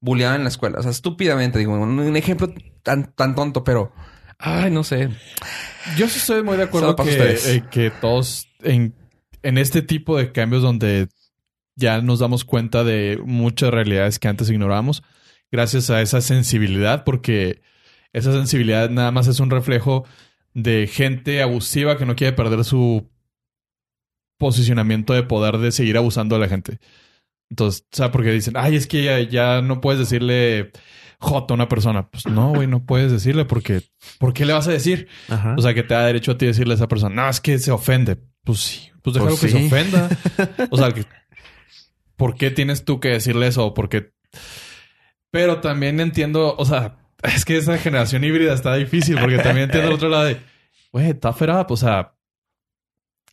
bulleado en la escuela. O sea, estúpidamente, digo, un, un ejemplo tan, tan tonto, pero, ay, no sé. Yo sí estoy muy de acuerdo que, eh, que todos en, en este tipo de cambios donde ya nos damos cuenta de muchas realidades que antes ignorábamos, gracias a esa sensibilidad, porque esa sensibilidad nada más es un reflejo de gente abusiva que no quiere perder su posicionamiento de poder de seguir abusando de la gente. Entonces, o sea, porque dicen, ay, es que ya, ya no puedes decirle J a una persona. Pues no, güey, no puedes decirle porque, ¿por qué le vas a decir? Ajá. O sea, que te da derecho a ti decirle a esa persona, no, es que se ofende. Pues sí, pues déjalo Pues que sí. se ofenda. O sea, que, ¿por qué tienes tú que decirle eso? Porque... Pero también entiendo, o sea, es que esa generación híbrida está difícil porque también entiendo el otro lado de, güey, tough it up. O sea,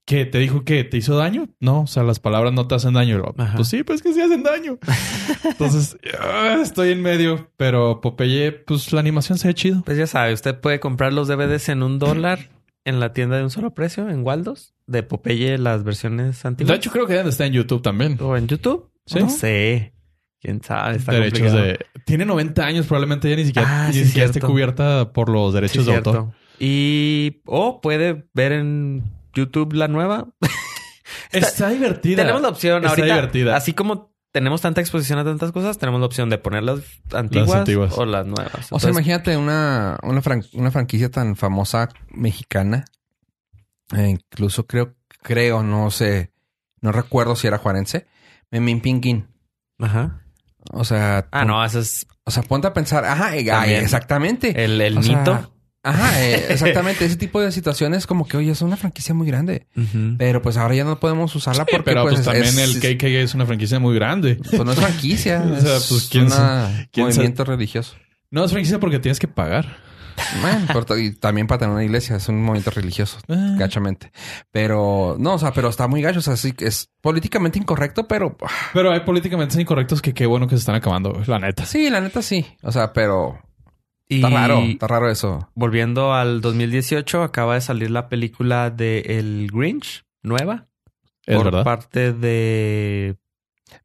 ¿qué? ¿Te dijo que te hizo daño? No, o sea, las palabras no te hacen daño. Ajá. Pues sí, pues que sí hacen daño. Entonces, ah, estoy en medio, pero Popeye, pues la animación se ve chido. Pues ya sabe, usted puede comprar los DVDs en un dólar en la tienda de un solo precio, en Waldos, de Popeye, las versiones antiguas. De hecho, creo que de estar en YouTube también. ¿O en YouTube? Sí. No sé. ¿Quién sabe? Está derechos complicado. de... Tiene 90 años, probablemente ya ni siquiera, Ah, ni sí, siquiera esté cubierta por los Sí, derechos de autor. Y... O puede ver en YouTube la nueva. Está, divertida. Tenemos la opción Está ahorita. divertida. Así como tenemos tanta exposición a tantas cosas, tenemos la opción de poner las antiguas, antiguas. o las nuevas. O sea, imagínate una, una, fran- una franquicia tan famosa mexicana. Eh, incluso creo, creo, no sé, no recuerdo si era juarense. Memín Pinguín. Ajá. O sea, Ah, no, eso es O sea, ponte a pensar, ajá, También. exactamente. el, el O sea, mito. Ajá, eh, exactamente. Ese tipo de situaciones como que, oye, es una franquicia muy grande. Pero pues ahora ya no podemos usarla porque pero pues, pues, también es- el es- KKK es una franquicia muy grande. pues no es franquicia. O sea, es pues, ¿quién una- quién movimiento religioso. No es franquicia porque tienes que pagar. Pero t- y también para tener una iglesia es un movimiento religioso, Ah. gachamente. Pero no, o sea, pero está muy gacho. O sea, sí que es políticamente incorrecto, pero ah, Pero hay políticamente incorrectos que qué bueno que se están acabando, la neta. sí, la neta sí. O sea, pero Y está raro, está raro eso. volviendo al 2018, acaba de salir la película de El Grinch, nueva. Es por verdad. parte de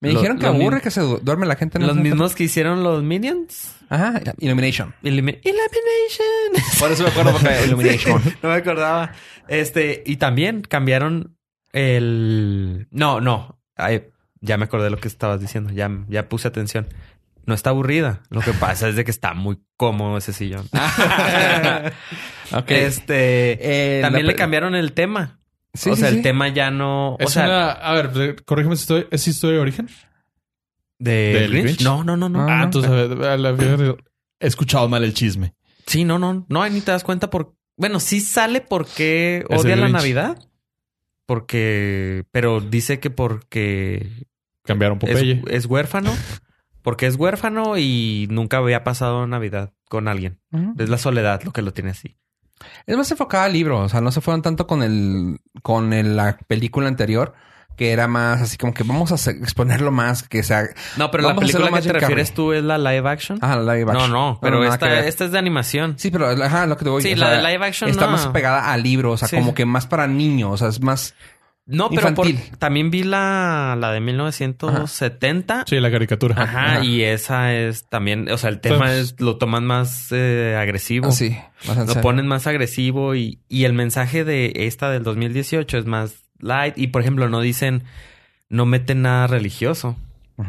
Me dijeron que aburre que se du- duerme la gente. en los mismos que hicieron los Minions. Ajá, Illumination. Illumi- Illumination. Por eso me acuerdo porque Illumination. Sí, no me acordaba. Este, y también cambiaron el. No, no. Ay, ya me acordé de lo que estabas diciendo. Ya, ya puse atención. No está aburrida. Lo que pasa es de que está muy cómodo ese sillón. Este. Eh, también la le cambiaron el tema. Sí, o sea, sí. el tema ya no. O Es sea, una... A ver, de- corrígeme si estoy... ¿Es historia de origen? de. Grinch? No, no, no, no. Ah, Ah, no. entonces a ver, a la- he escuchado mal el chisme. Sí, no, no. No, ahí ni te das cuenta por. Bueno, sí sale porque Es odia la. Navidad. Porque. Pero dice que porque Cambiaron es, Popeye. es huérfano. Porque es huérfano y nunca había pasado Navidad con alguien. Es la soledad lo que lo tiene así. Es más enfocada al libro, o sea, no se fueron tanto con el con el- la película anterior, que era más así como que vamos a exponerlo más, que sea No, pero la a película que más te refieres tú es la live action. ah, la live no, action. no, pero nada que esta, esta es de animación. Sí, pero ajá, lo que te voy Sí, o la sea, de live action está no. más pegada al libro, o sea, Sí. como que más para niños, o sea, es más No, pero por- también vi la, la de 1970. Sí, la caricatura. Ajá, Ajá. y esa es también, o sea, el tema Pues- es, lo toman más eh, agresivo. así, más en Lo serio. ponen más agresivo y, y el mensaje de esta del 2018 es más light. Y por ejemplo, no dicen, no meten nada religioso.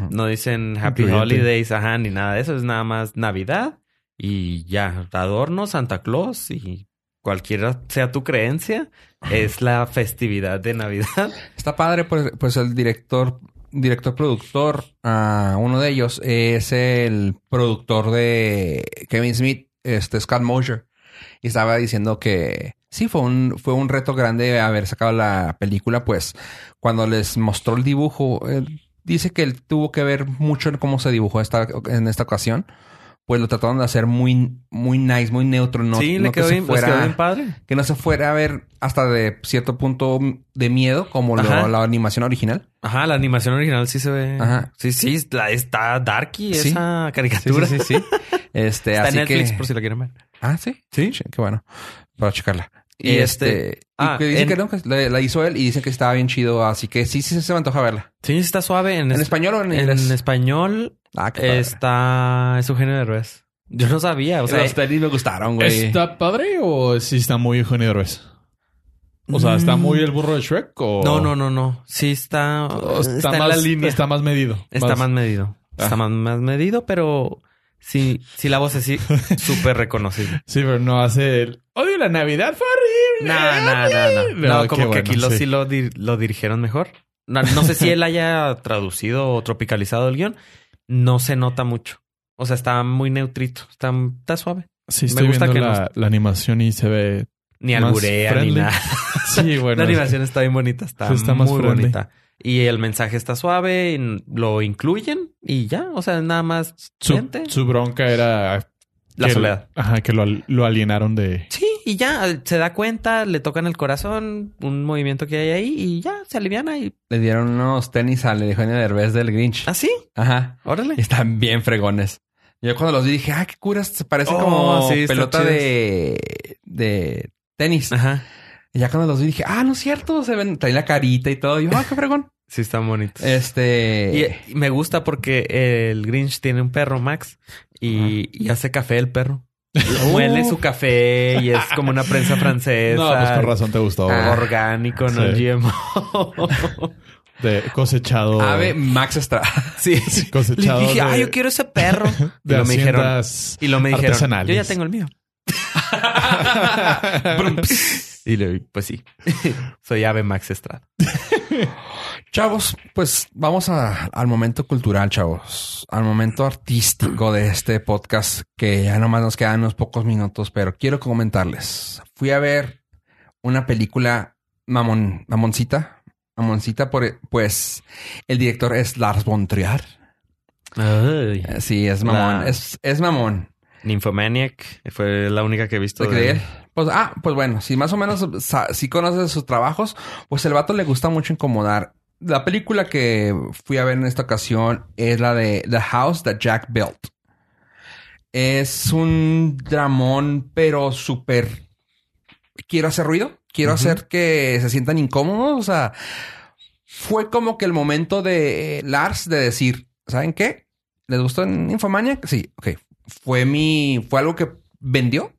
No dicen Happy Incluyente. Holidays, ajá, ni nada de eso. Es nada más Navidad y ya, adorno, Santa Claus y cualquiera sea tu creencia, es la festividad de Navidad. Está padre, pues, pues el director, director productor, ah, uno de ellos es el productor de Kevin Smith, este Scott Mosier, y estaba diciendo que sí fue un fue un reto grande haber sacado la película, pues cuando les mostró el dibujo, eh, dice que él tuvo que ver mucho en cómo se dibujó esta, en esta ocasión. Pues lo trataron de hacer muy, muy nice, muy neutro. No, sí, no le que quedó, se bien, les fuera- quedó bien padre. Que no se fuera a ver hasta de cierto punto de miedo, como lo- la animación original. Ajá, la animación original sí se ve. Ajá. Sí, sí, la- está darky Sí. esa caricatura. sí, sí. sí. Este, Está así en Netflix que... por si la quieren ver. Ah, sí. Sí. Qué bueno. Para checarla. Y este- este. ah, y que dicen en- que no, que la, la hizo él y dicen que estaba bien chido. Así que sí, sí se me antoja verla. Sí, está suave. En, ¿En es- español o en español Ah, está... Es Eugenio Derbez. Yo no sabía. O sea, Los tenis me gustaron, güey. ¿Está padre o sí está muy Eugenio Derbez? O sea, ¿está Mm. muy el burro de Shrek o...? No, no, no, no. Sí está... o está, más, la línea. Está más medido. Está más medido. Está Ah. más, más medido, pero sí, sí la voz es sí, súper reconocible. Sí, pero no hace el... Odio la Navidad, fue horrible. No, no, no, no. No, como que bueno, aquí lo, sí. sí lo, dir- lo dirigieron mejor. No, no sé si él haya traducido o tropicalizado el guion. No se nota mucho. O sea, está muy neutrito. Está, está suave. Sí, Me estoy gusta viendo que la, la animación y se ve... Ni alburea ni nada. Sí, bueno. la animación está bien bonita. Está, está más muy bonita. Y el mensaje está suave. lo incluyen y ya. O sea, nada más Su, su bronca era... La que- soledad. Ajá, que lo, lo alienaron de... Sí, y ya se da cuenta, le tocan el corazón, un movimiento que hay ahí y ya se aliviana y Le dieron unos tenis al Eugenio Derbez del Grinch. así, Ajá. órale. Y están bien fregones. Yo cuando los vi dije, ah, qué curas. Se parece Oh, como sí, están pelota de, de tenis. Ajá. Y ya cuando los vi dije, ah, no es cierto. Se ven, traen la carita y todo. Y yo, ah, qué fregón. Sí, están bonitos. Este. Y, y me gusta porque el Grinch tiene un perro, Max, y, y hace café el perro. Huele su café y es como una prensa francesa. No, pues con razón te gustó. Ah. Orgánico, no Sí. GMO. De cosechado... Ave Max Estrada. sí. Cosechado Le dije, de- ah, yo quiero ese perro. Y De lo me dijeron, haciendas y lo me dijeron, yo ya tengo el mío. Y le pues sí. Soy Ave Max Estrada. Chavos, pues vamos a- al momento cultural, chavos. Al momento artístico de este podcast, que ya nomás nos quedan unos pocos minutos, pero quiero comentarles. Fui a ver una película mamón, mamoncita, mamoncita, por, pues el director es Lars von Trier. Ay. Sí, es mamón, La- es, es mamón. Nymphomaniac fue la única que he visto. ¿De de-? Pues, ah, pues bueno, si más o menos si conoces sus trabajos, pues el vato le gusta mucho incomodar. La película que fui a ver en esta ocasión es la de The House That Jack Built. Es un dramón, pero súper... Quiero hacer ruido. Quiero hacer que se sientan incómodos. O sea, fue como que el momento de Lars de decir, ¿saben qué? ¿Les gustó en Infomaniac? Sí, ok. Fue mi... Fue algo que vendió.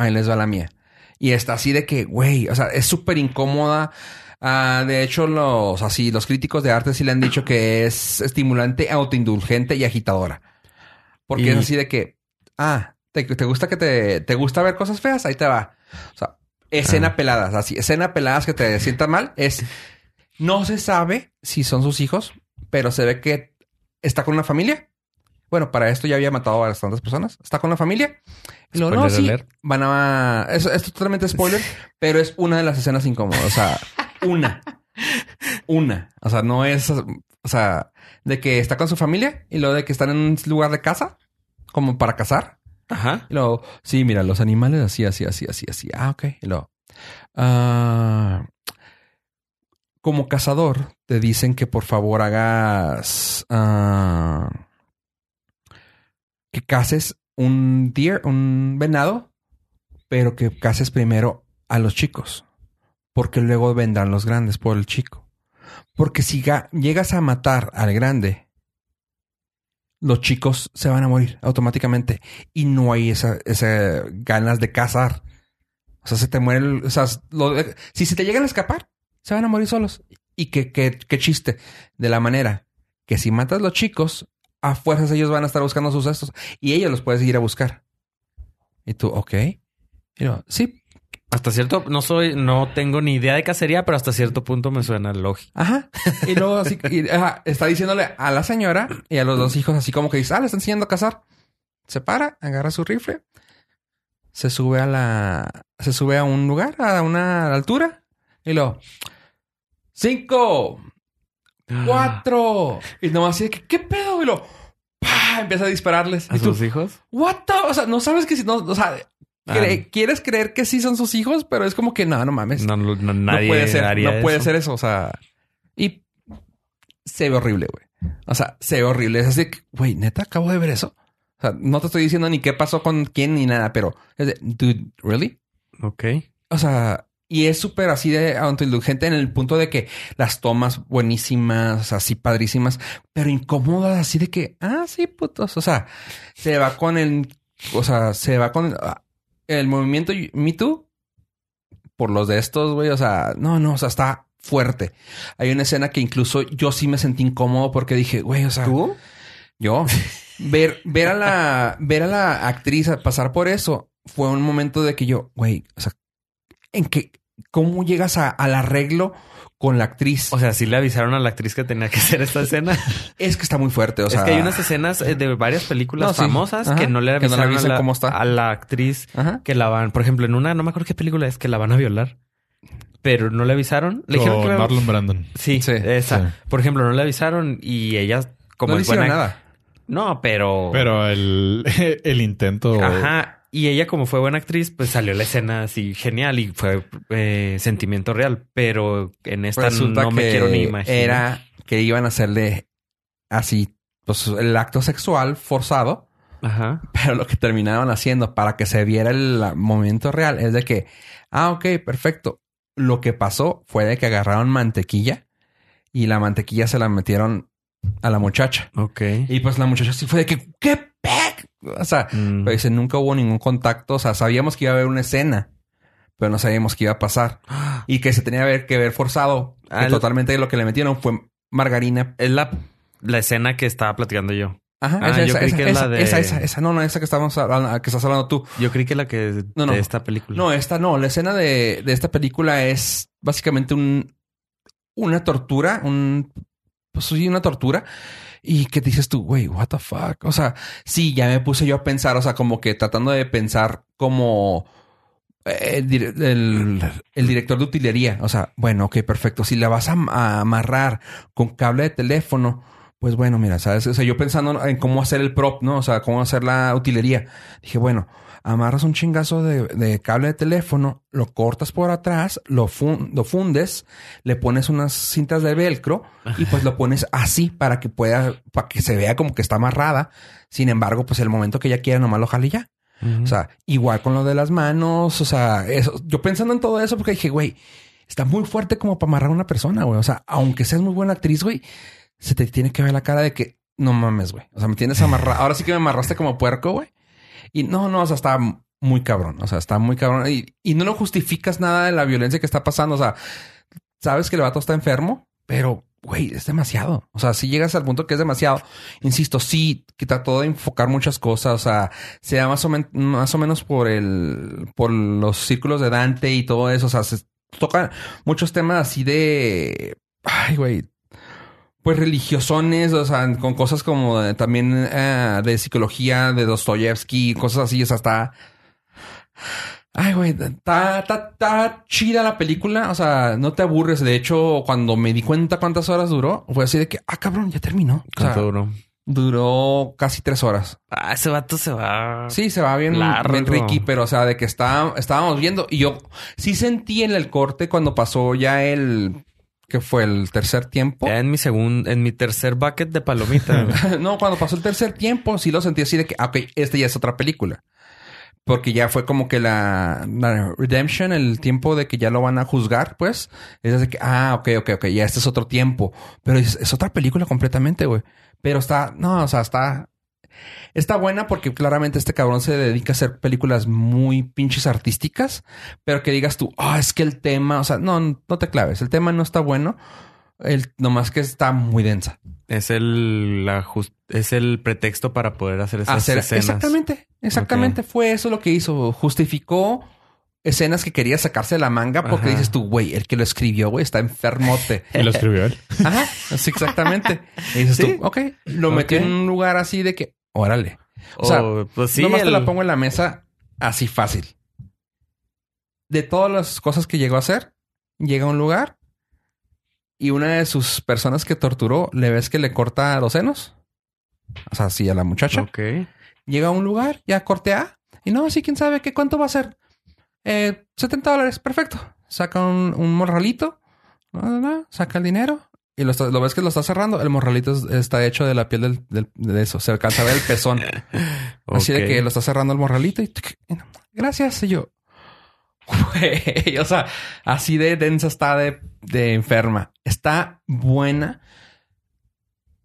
Ahí les va la mía. Y está así de que, güey, o sea, es súper incómoda. Ah, de hecho, los así, los críticos de arte sí le han dicho que es estimulante, autoindulgente y agitadora. Porque Y- es así de que, ah, ¿te, te gusta que te, te gusta ver cosas feas? Ahí te va. O sea, escena Ah. peladas, así, escena peladas que te sientan mal. Es, no se sabe si son sus hijos, pero se ve que está con una familia. Bueno, para esto ya había matado a bastantes personas. Está con la familia. Luego, no, sí, van a... Esto es totalmente spoiler, pero es una de las escenas incómodas. O sea, una. Una. O sea, no es... O sea, de que está con su familia y luego de que están en un lugar de casa, como para cazar. Ajá. Y luego, sí, mira, los animales así, así, así, así, así. Ah, ok. Y luego, ah, como cazador, te dicen que por favor hagas ah, que cases un deer, un venado, pero que cases primero a los chicos, porque luego vendrán los grandes por el chico. Porque si ga- llegas a matar al grande, los chicos se van a morir automáticamente y no hay esa, esa ganas de cazar. O sea, se te mueren, o sea, lo- si se te llegan a escapar, se van a morir solos. Y qué qué- qué chiste de la manera que si matas los chicos, a fuerzas ellos van a estar buscando sus cestos y ellos los puedes ir a buscar. Y tú, ok. Y yo, sí, Hasta cierto, no soy, no tengo ni idea de cacería, pero hasta cierto punto me suena lógico. Ajá. Y luego así, y, ajá, está diciéndole a la señora y a los dos hijos así como que dice, ah, le está enseñando a cazar. Se para, agarra su rifle, se sube a la, se sube a un lugar, a una altura y lo, cinco, ¡Cuatro! Y nomás así de que, ¿qué pedo? Y lo, ¡pah! Empieza a dispararles. ¿A y tú, sus hijos? ¿what the? O sea, no sabes que si no, o sea, cre- Ah. quieres creer que sí son sus hijos, pero es como que no, no mames. No, no, no, nadie no puede ser, haría no puede eso. ser eso. O sea, y se ve horrible, güey. O sea, se ve horrible. Es así que, güey, neta, acabo de ver eso. O sea, no te estoy diciendo ni qué pasó con quién ni nada, pero es de, dude, ¿really? Ok. O sea, y es súper así de autoindulgente en el punto de que las tomas buenísimas, así padrísimas, pero incómodas, así de que, ah, sí, putos. O sea, se va con el, o sea, se va con ah, el movimiento Me Too por los de estos, güey. O sea, no, no, o sea, está fuerte. Hay una escena que incluso yo sí me sentí incómodo porque dije, güey, o sea, ¿Tú? yo ver, ver a la, ver a la actriz pasar por eso fue un momento de que yo, güey, o sea, en que, ¿cómo llegas a- al arreglo con la actriz? O sea, sí le avisaron a la actriz que tenía que hacer esta escena. es que está muy fuerte. O sea, es que hay unas escenas eh, de varias películas No, sí. famosas Ajá. que no le Que no le avisaron avisan a, la, cómo está. a la actriz Ajá. que la van, por ejemplo, en una, no me acuerdo qué película es, que la van a violar. Pero no le avisaron. Le dijeron que... Marlon Brandon. Sí, Sí, esa. sí. Por ejemplo, no le avisaron y ella como no le es hicieron buena... nada. No, pero... Pero el, el intento. Ajá. Y ella, como fue buena actriz, pues salió la escena así genial y fue eh, sentimiento real. Pero en esta Resulta no me quiero ni imaginar. Era que iban a hacerle así, pues el acto sexual forzado. Ajá. Pero lo que terminaron haciendo para que se viera el momento real es de que, ah, ok, perfecto. Lo que pasó fue de que agarraron mantequilla y la mantequilla se la metieron a la muchacha. Ok. Y pues la muchacha sí fue de que, ¿qué? O sea, Mm. pero dice, nunca hubo ningún contacto. O sea, sabíamos que iba a haber una escena, pero no sabíamos qué iba a pasar. Y que se tenía que ver, que forzado. Que Al- totalmente lo que le metieron fue margarina. Es la, la escena que estaba platicando yo. Ajá, Ah, esa, yo esa, creí esa, que es esa, la de- esa, esa, esa. No, no, esa que estábamos hablando, que estás hablando tú. Yo creí que la que No, no. de esta película. No, esta no. La escena de, de esta película es básicamente un, una tortura, un, pues sí, una tortura. Y que dices tú, güey, what the fuck. O sea, sí, ya me puse yo a pensar, o sea, como que tratando de pensar como eh, el, dir- el- el director de utilería. O sea, bueno, ok, perfecto. Si la vas a, a amarrar con cable de teléfono, pues bueno, mira, sabes, o sea, yo pensando en cómo hacer el prop, ¿no? O sea, cómo hacer la utilería. Dije, bueno, amarras un chingazo de, de cable de teléfono, lo cortas por atrás, lo, fun- lo fundes, le pones unas cintas de velcro y pues lo pones así para que pueda, para que se vea como que está amarrada. Sin embargo, pues el momento que ella quiera, nomás lo jale y ya. O sea, igual con lo de las manos, o sea, eso, yo pensando en todo eso porque dije, güey, está muy fuerte como para amarrar a una persona, güey. O sea, aunque seas muy buena actriz, güey, se te tiene que ver la cara de que no mames, güey. O sea, me tienes amarrado. Ahora sí que me amarraste como puerco, güey. Y no, no, o sea, está muy cabrón. O sea, está muy cabrón. Y, y no lo justificas nada de la violencia que está pasando. O sea, sabes que el vato está enfermo, pero güey, es demasiado. O sea, si llegas al punto que es demasiado, insisto, sí, que trató de enfocar muchas cosas. O sea, sea más o, men- más o menos por el, por los círculos de Dante y todo eso. O sea, se tocan muchos temas así de, ay, güey, pues religiosones, o sea, con cosas como de- también eh, de psicología de Dostoyevsky, cosas así, o sea, está... Ay, güey, está, está, está chida la película, o sea, no te aburres. De hecho, cuando me di cuenta cuántas horas duró, fue así de que, ah, cabrón, ya terminó. O sea, ¿Cuánto duró? duró casi tres horas. Ah, ese vato se va. Sí, se va bien, Largo. bien Ricky, pero o sea, de que está, estábamos viendo y yo sí sentí en el corte cuando pasó ya el, que fue el tercer tiempo. Ya en mi segundo, en mi tercer bucket de palomitas. no, cuando pasó el tercer tiempo, sí lo sentí así de que, ok, este ya es otra película. Porque ya fue como que la, la redemption, el tiempo de que ya lo van a juzgar, pues. Es de que, ah, ok, ok, ok, ya este es otro tiempo. Pero es, es otra película completamente, güey. Pero está, no, o sea, está, está buena porque claramente este cabrón se dedica a hacer películas muy pinches artísticas. Pero que digas tú, ah, es que el tema, o sea, no, no te claves. El tema no está bueno. El, nomás que está muy densa. es el la es el pretexto para poder hacer esas hacer escenas. exactamente, exactamente fue eso lo que hizo. Justificó escenas que quería sacarse de la manga porque Ajá. dices tú, güey, el que lo escribió, güey, está enfermote. Y lo escribió él. Ajá, sí, exactamente. Y dices Sí. tú, ok, lo metió en un lugar así de que, órale. O sea, O, pues sí, nomás te la pongo en la mesa así fácil. De todas las cosas que llegó a hacer, llega a un lugar y una de sus personas que torturó, le ves que le corta los senos. O sea, sí, a la muchacha. Ok. Llega a un lugar, ya cortea. Y no, sí, quién sabe qué cuánto va a ser. Eh, 70 dólares, perfecto. Saca un, un morralito, saca el dinero y lo, está- lo ves que lo está cerrando. El morralito es- está hecho de la piel del, del- de eso. Se alcanza a ver el pezón. Así de que lo está cerrando el morralito y, tic, gracias. Y yo, güey, o sea, así de densa está de, de enferma. Está buena.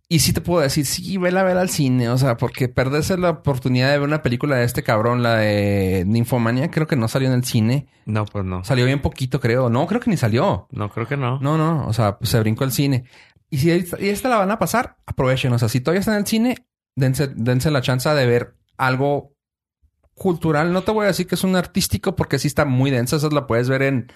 Y sí te puedo decir, sí, vela, vela al cine. O sea, porque perderse la oportunidad de ver una película de este cabrón, la de Ninfomania, creo que no salió en el cine. No, pues no. Salió bien poquito, creo. No, creo que ni salió. No, creo que no. No, no, o sea, pues se brincó el cine. Y si esta, y esta la van a pasar, aprovechen. O sea, si todavía está en el cine, dense, dense la chance de ver algo cultural. No te voy a decir que es un artístico porque sí está muy densa. Esa la puedes ver en...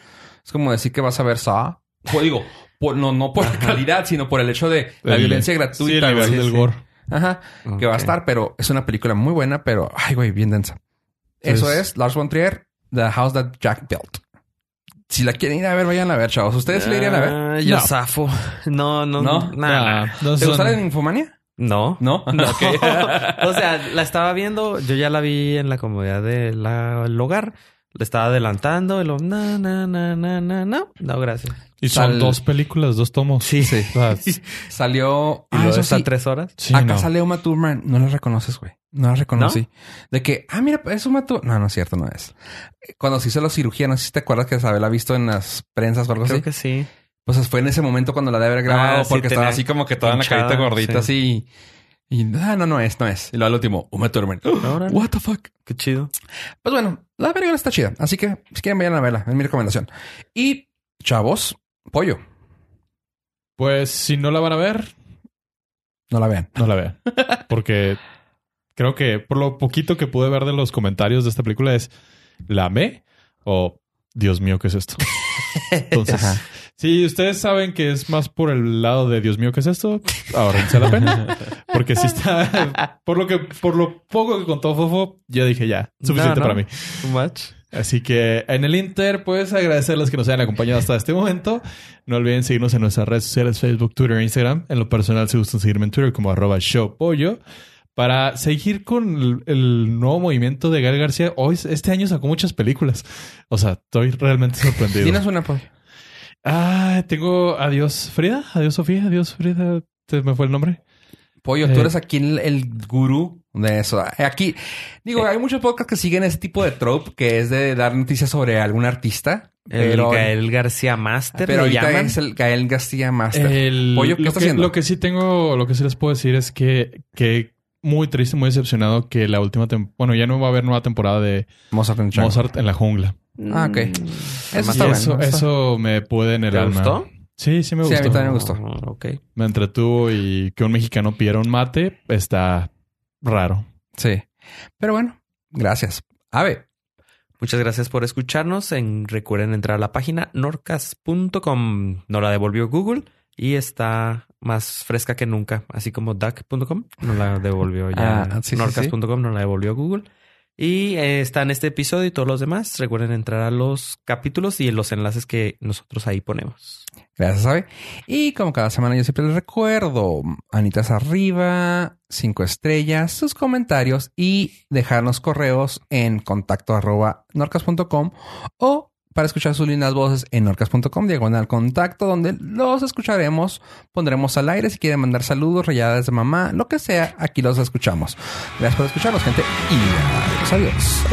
Es como decir que vas a ver Saw. Pues digo, por- no, no por la calidad, sino por el hecho de la El- violencia Sí, gratuita. el nivel del sí. gore. Ajá, que va a estar, pero es una película muy buena, pero ay, güey, bien densa. Eso Pues- es Lars von Trier, The House That Jack Built. Si la quieren ir a ver, vayan a ver, chavos. ¿Ustedes sí la irían a ver? Ah, yo No. zafo. No, no, ¿No? no. Nah. Nah, no ¿Te son- la Infomania? No. No. No. Ok. o sea, la estaba viendo, yo ya la vi en la comodidad del hogar. Le estaba adelantando y lo, no, no, no, no, no, no. No, gracias. Y son Sal- dos películas, dos tomos. Sí. Sí. O sea, Salió. Y Ah, eso está sí. tres horas. sí, Acá no. sale Uma Thurman. No la reconoces, güey. No la reconocí. De que, ah, mira, es Uma Thurman. No, no es cierto, no es. Cuando se hizo la cirugía, no sé si te acuerdas que Isabel la ha visto en las prensas o algo Creo así. que sí. Pues fue en ese momento cuando la debe haber grabado Ah, sí, porque estaba así como que toda en la carita gordita sí. así. Y ah, no, no es, no es. Y luego al último, Uma Thurman. Órale. What the fuck? Qué chido. Pues bueno, la película está chida. Así que si quieren vayan a verla, es mi recomendación. Y chavos, pollo, Pues si no la van a ver, no la vean. no la vean. Porque creo que por lo poquito que pude ver de los comentarios de esta película es ¿la amé? O Dios mío, ¿qué es esto? Entonces, Ajá. si ustedes saben que es más por el lado de Dios mío, ¿qué es esto? Ahorrense la pena. Porque si está, por lo que, por lo poco que contó Fofo, ya dije ya, suficiente No, no. para mí. Too much. Así que en el Inter, pues agradecerles que nos hayan acompañado hasta este momento. No olviden seguirnos en nuestras redes sociales, Facebook, Twitter e Instagram. En lo personal, si gustan seguirme en Twitter como arroba showpollo. Para seguir con el, el nuevo movimiento de Gael García. Hoy, este año sacó muchas películas. O sea, estoy realmente sorprendido. Dinos una, pollo. Ah, tengo Adiós Frida. Adiós Sofía. Adiós Frida. ¿Te me fue el nombre? Pollo, tú Eh. eres aquí el, el gurú de eso. Aquí, digo, hay muchos podcasts que siguen ese tipo de trope que es de dar noticias sobre algún artista. El pero Gael García Master pero ahorita llaman. es el Gael García Master. El- Pollo, ¿qué lo, está que, haciendo? lo que sí tengo, lo que sí les puedo decir es que, que muy triste, muy decepcionado que la última tem- bueno, ya no va a haber nueva temporada de Mozart en. Mozart en la jungla. Ah, ok. Mm, Eso está eso, me puede en el ¿Te alma. gustó? Sí, sí me Sí, a mí gustó. también me gustó. Oh, ok. Me entretuvo y que un mexicano pidiera un mate está raro. Sí. Pero bueno, gracias. Ave. Muchas gracias por escucharnos. En, recuerden entrar a la página norcas.com. Nos la devolvió Google y está más fresca que nunca. Así como duck.com nos la devolvió ya. Ah, sí, sí, norcas.com nos la devolvió Google. Y eh, está en este episodio y todos los demás. Recuerden entrar a los capítulos y los enlaces que nosotros ahí ponemos. Gracias, Ave. Y como cada semana yo siempre les recuerdo, anitas arriba, cinco estrellas, sus comentarios y dejarnos correos en contacto arroba norcas.com o para escuchar sus lindas voces en norcas.com, diagonal contacto, donde los escucharemos, pondremos al aire si quieren mandar saludos, rayadas de mamá, lo que sea, aquí los escuchamos. Gracias por escucharnos, gente, y adiós. adiós.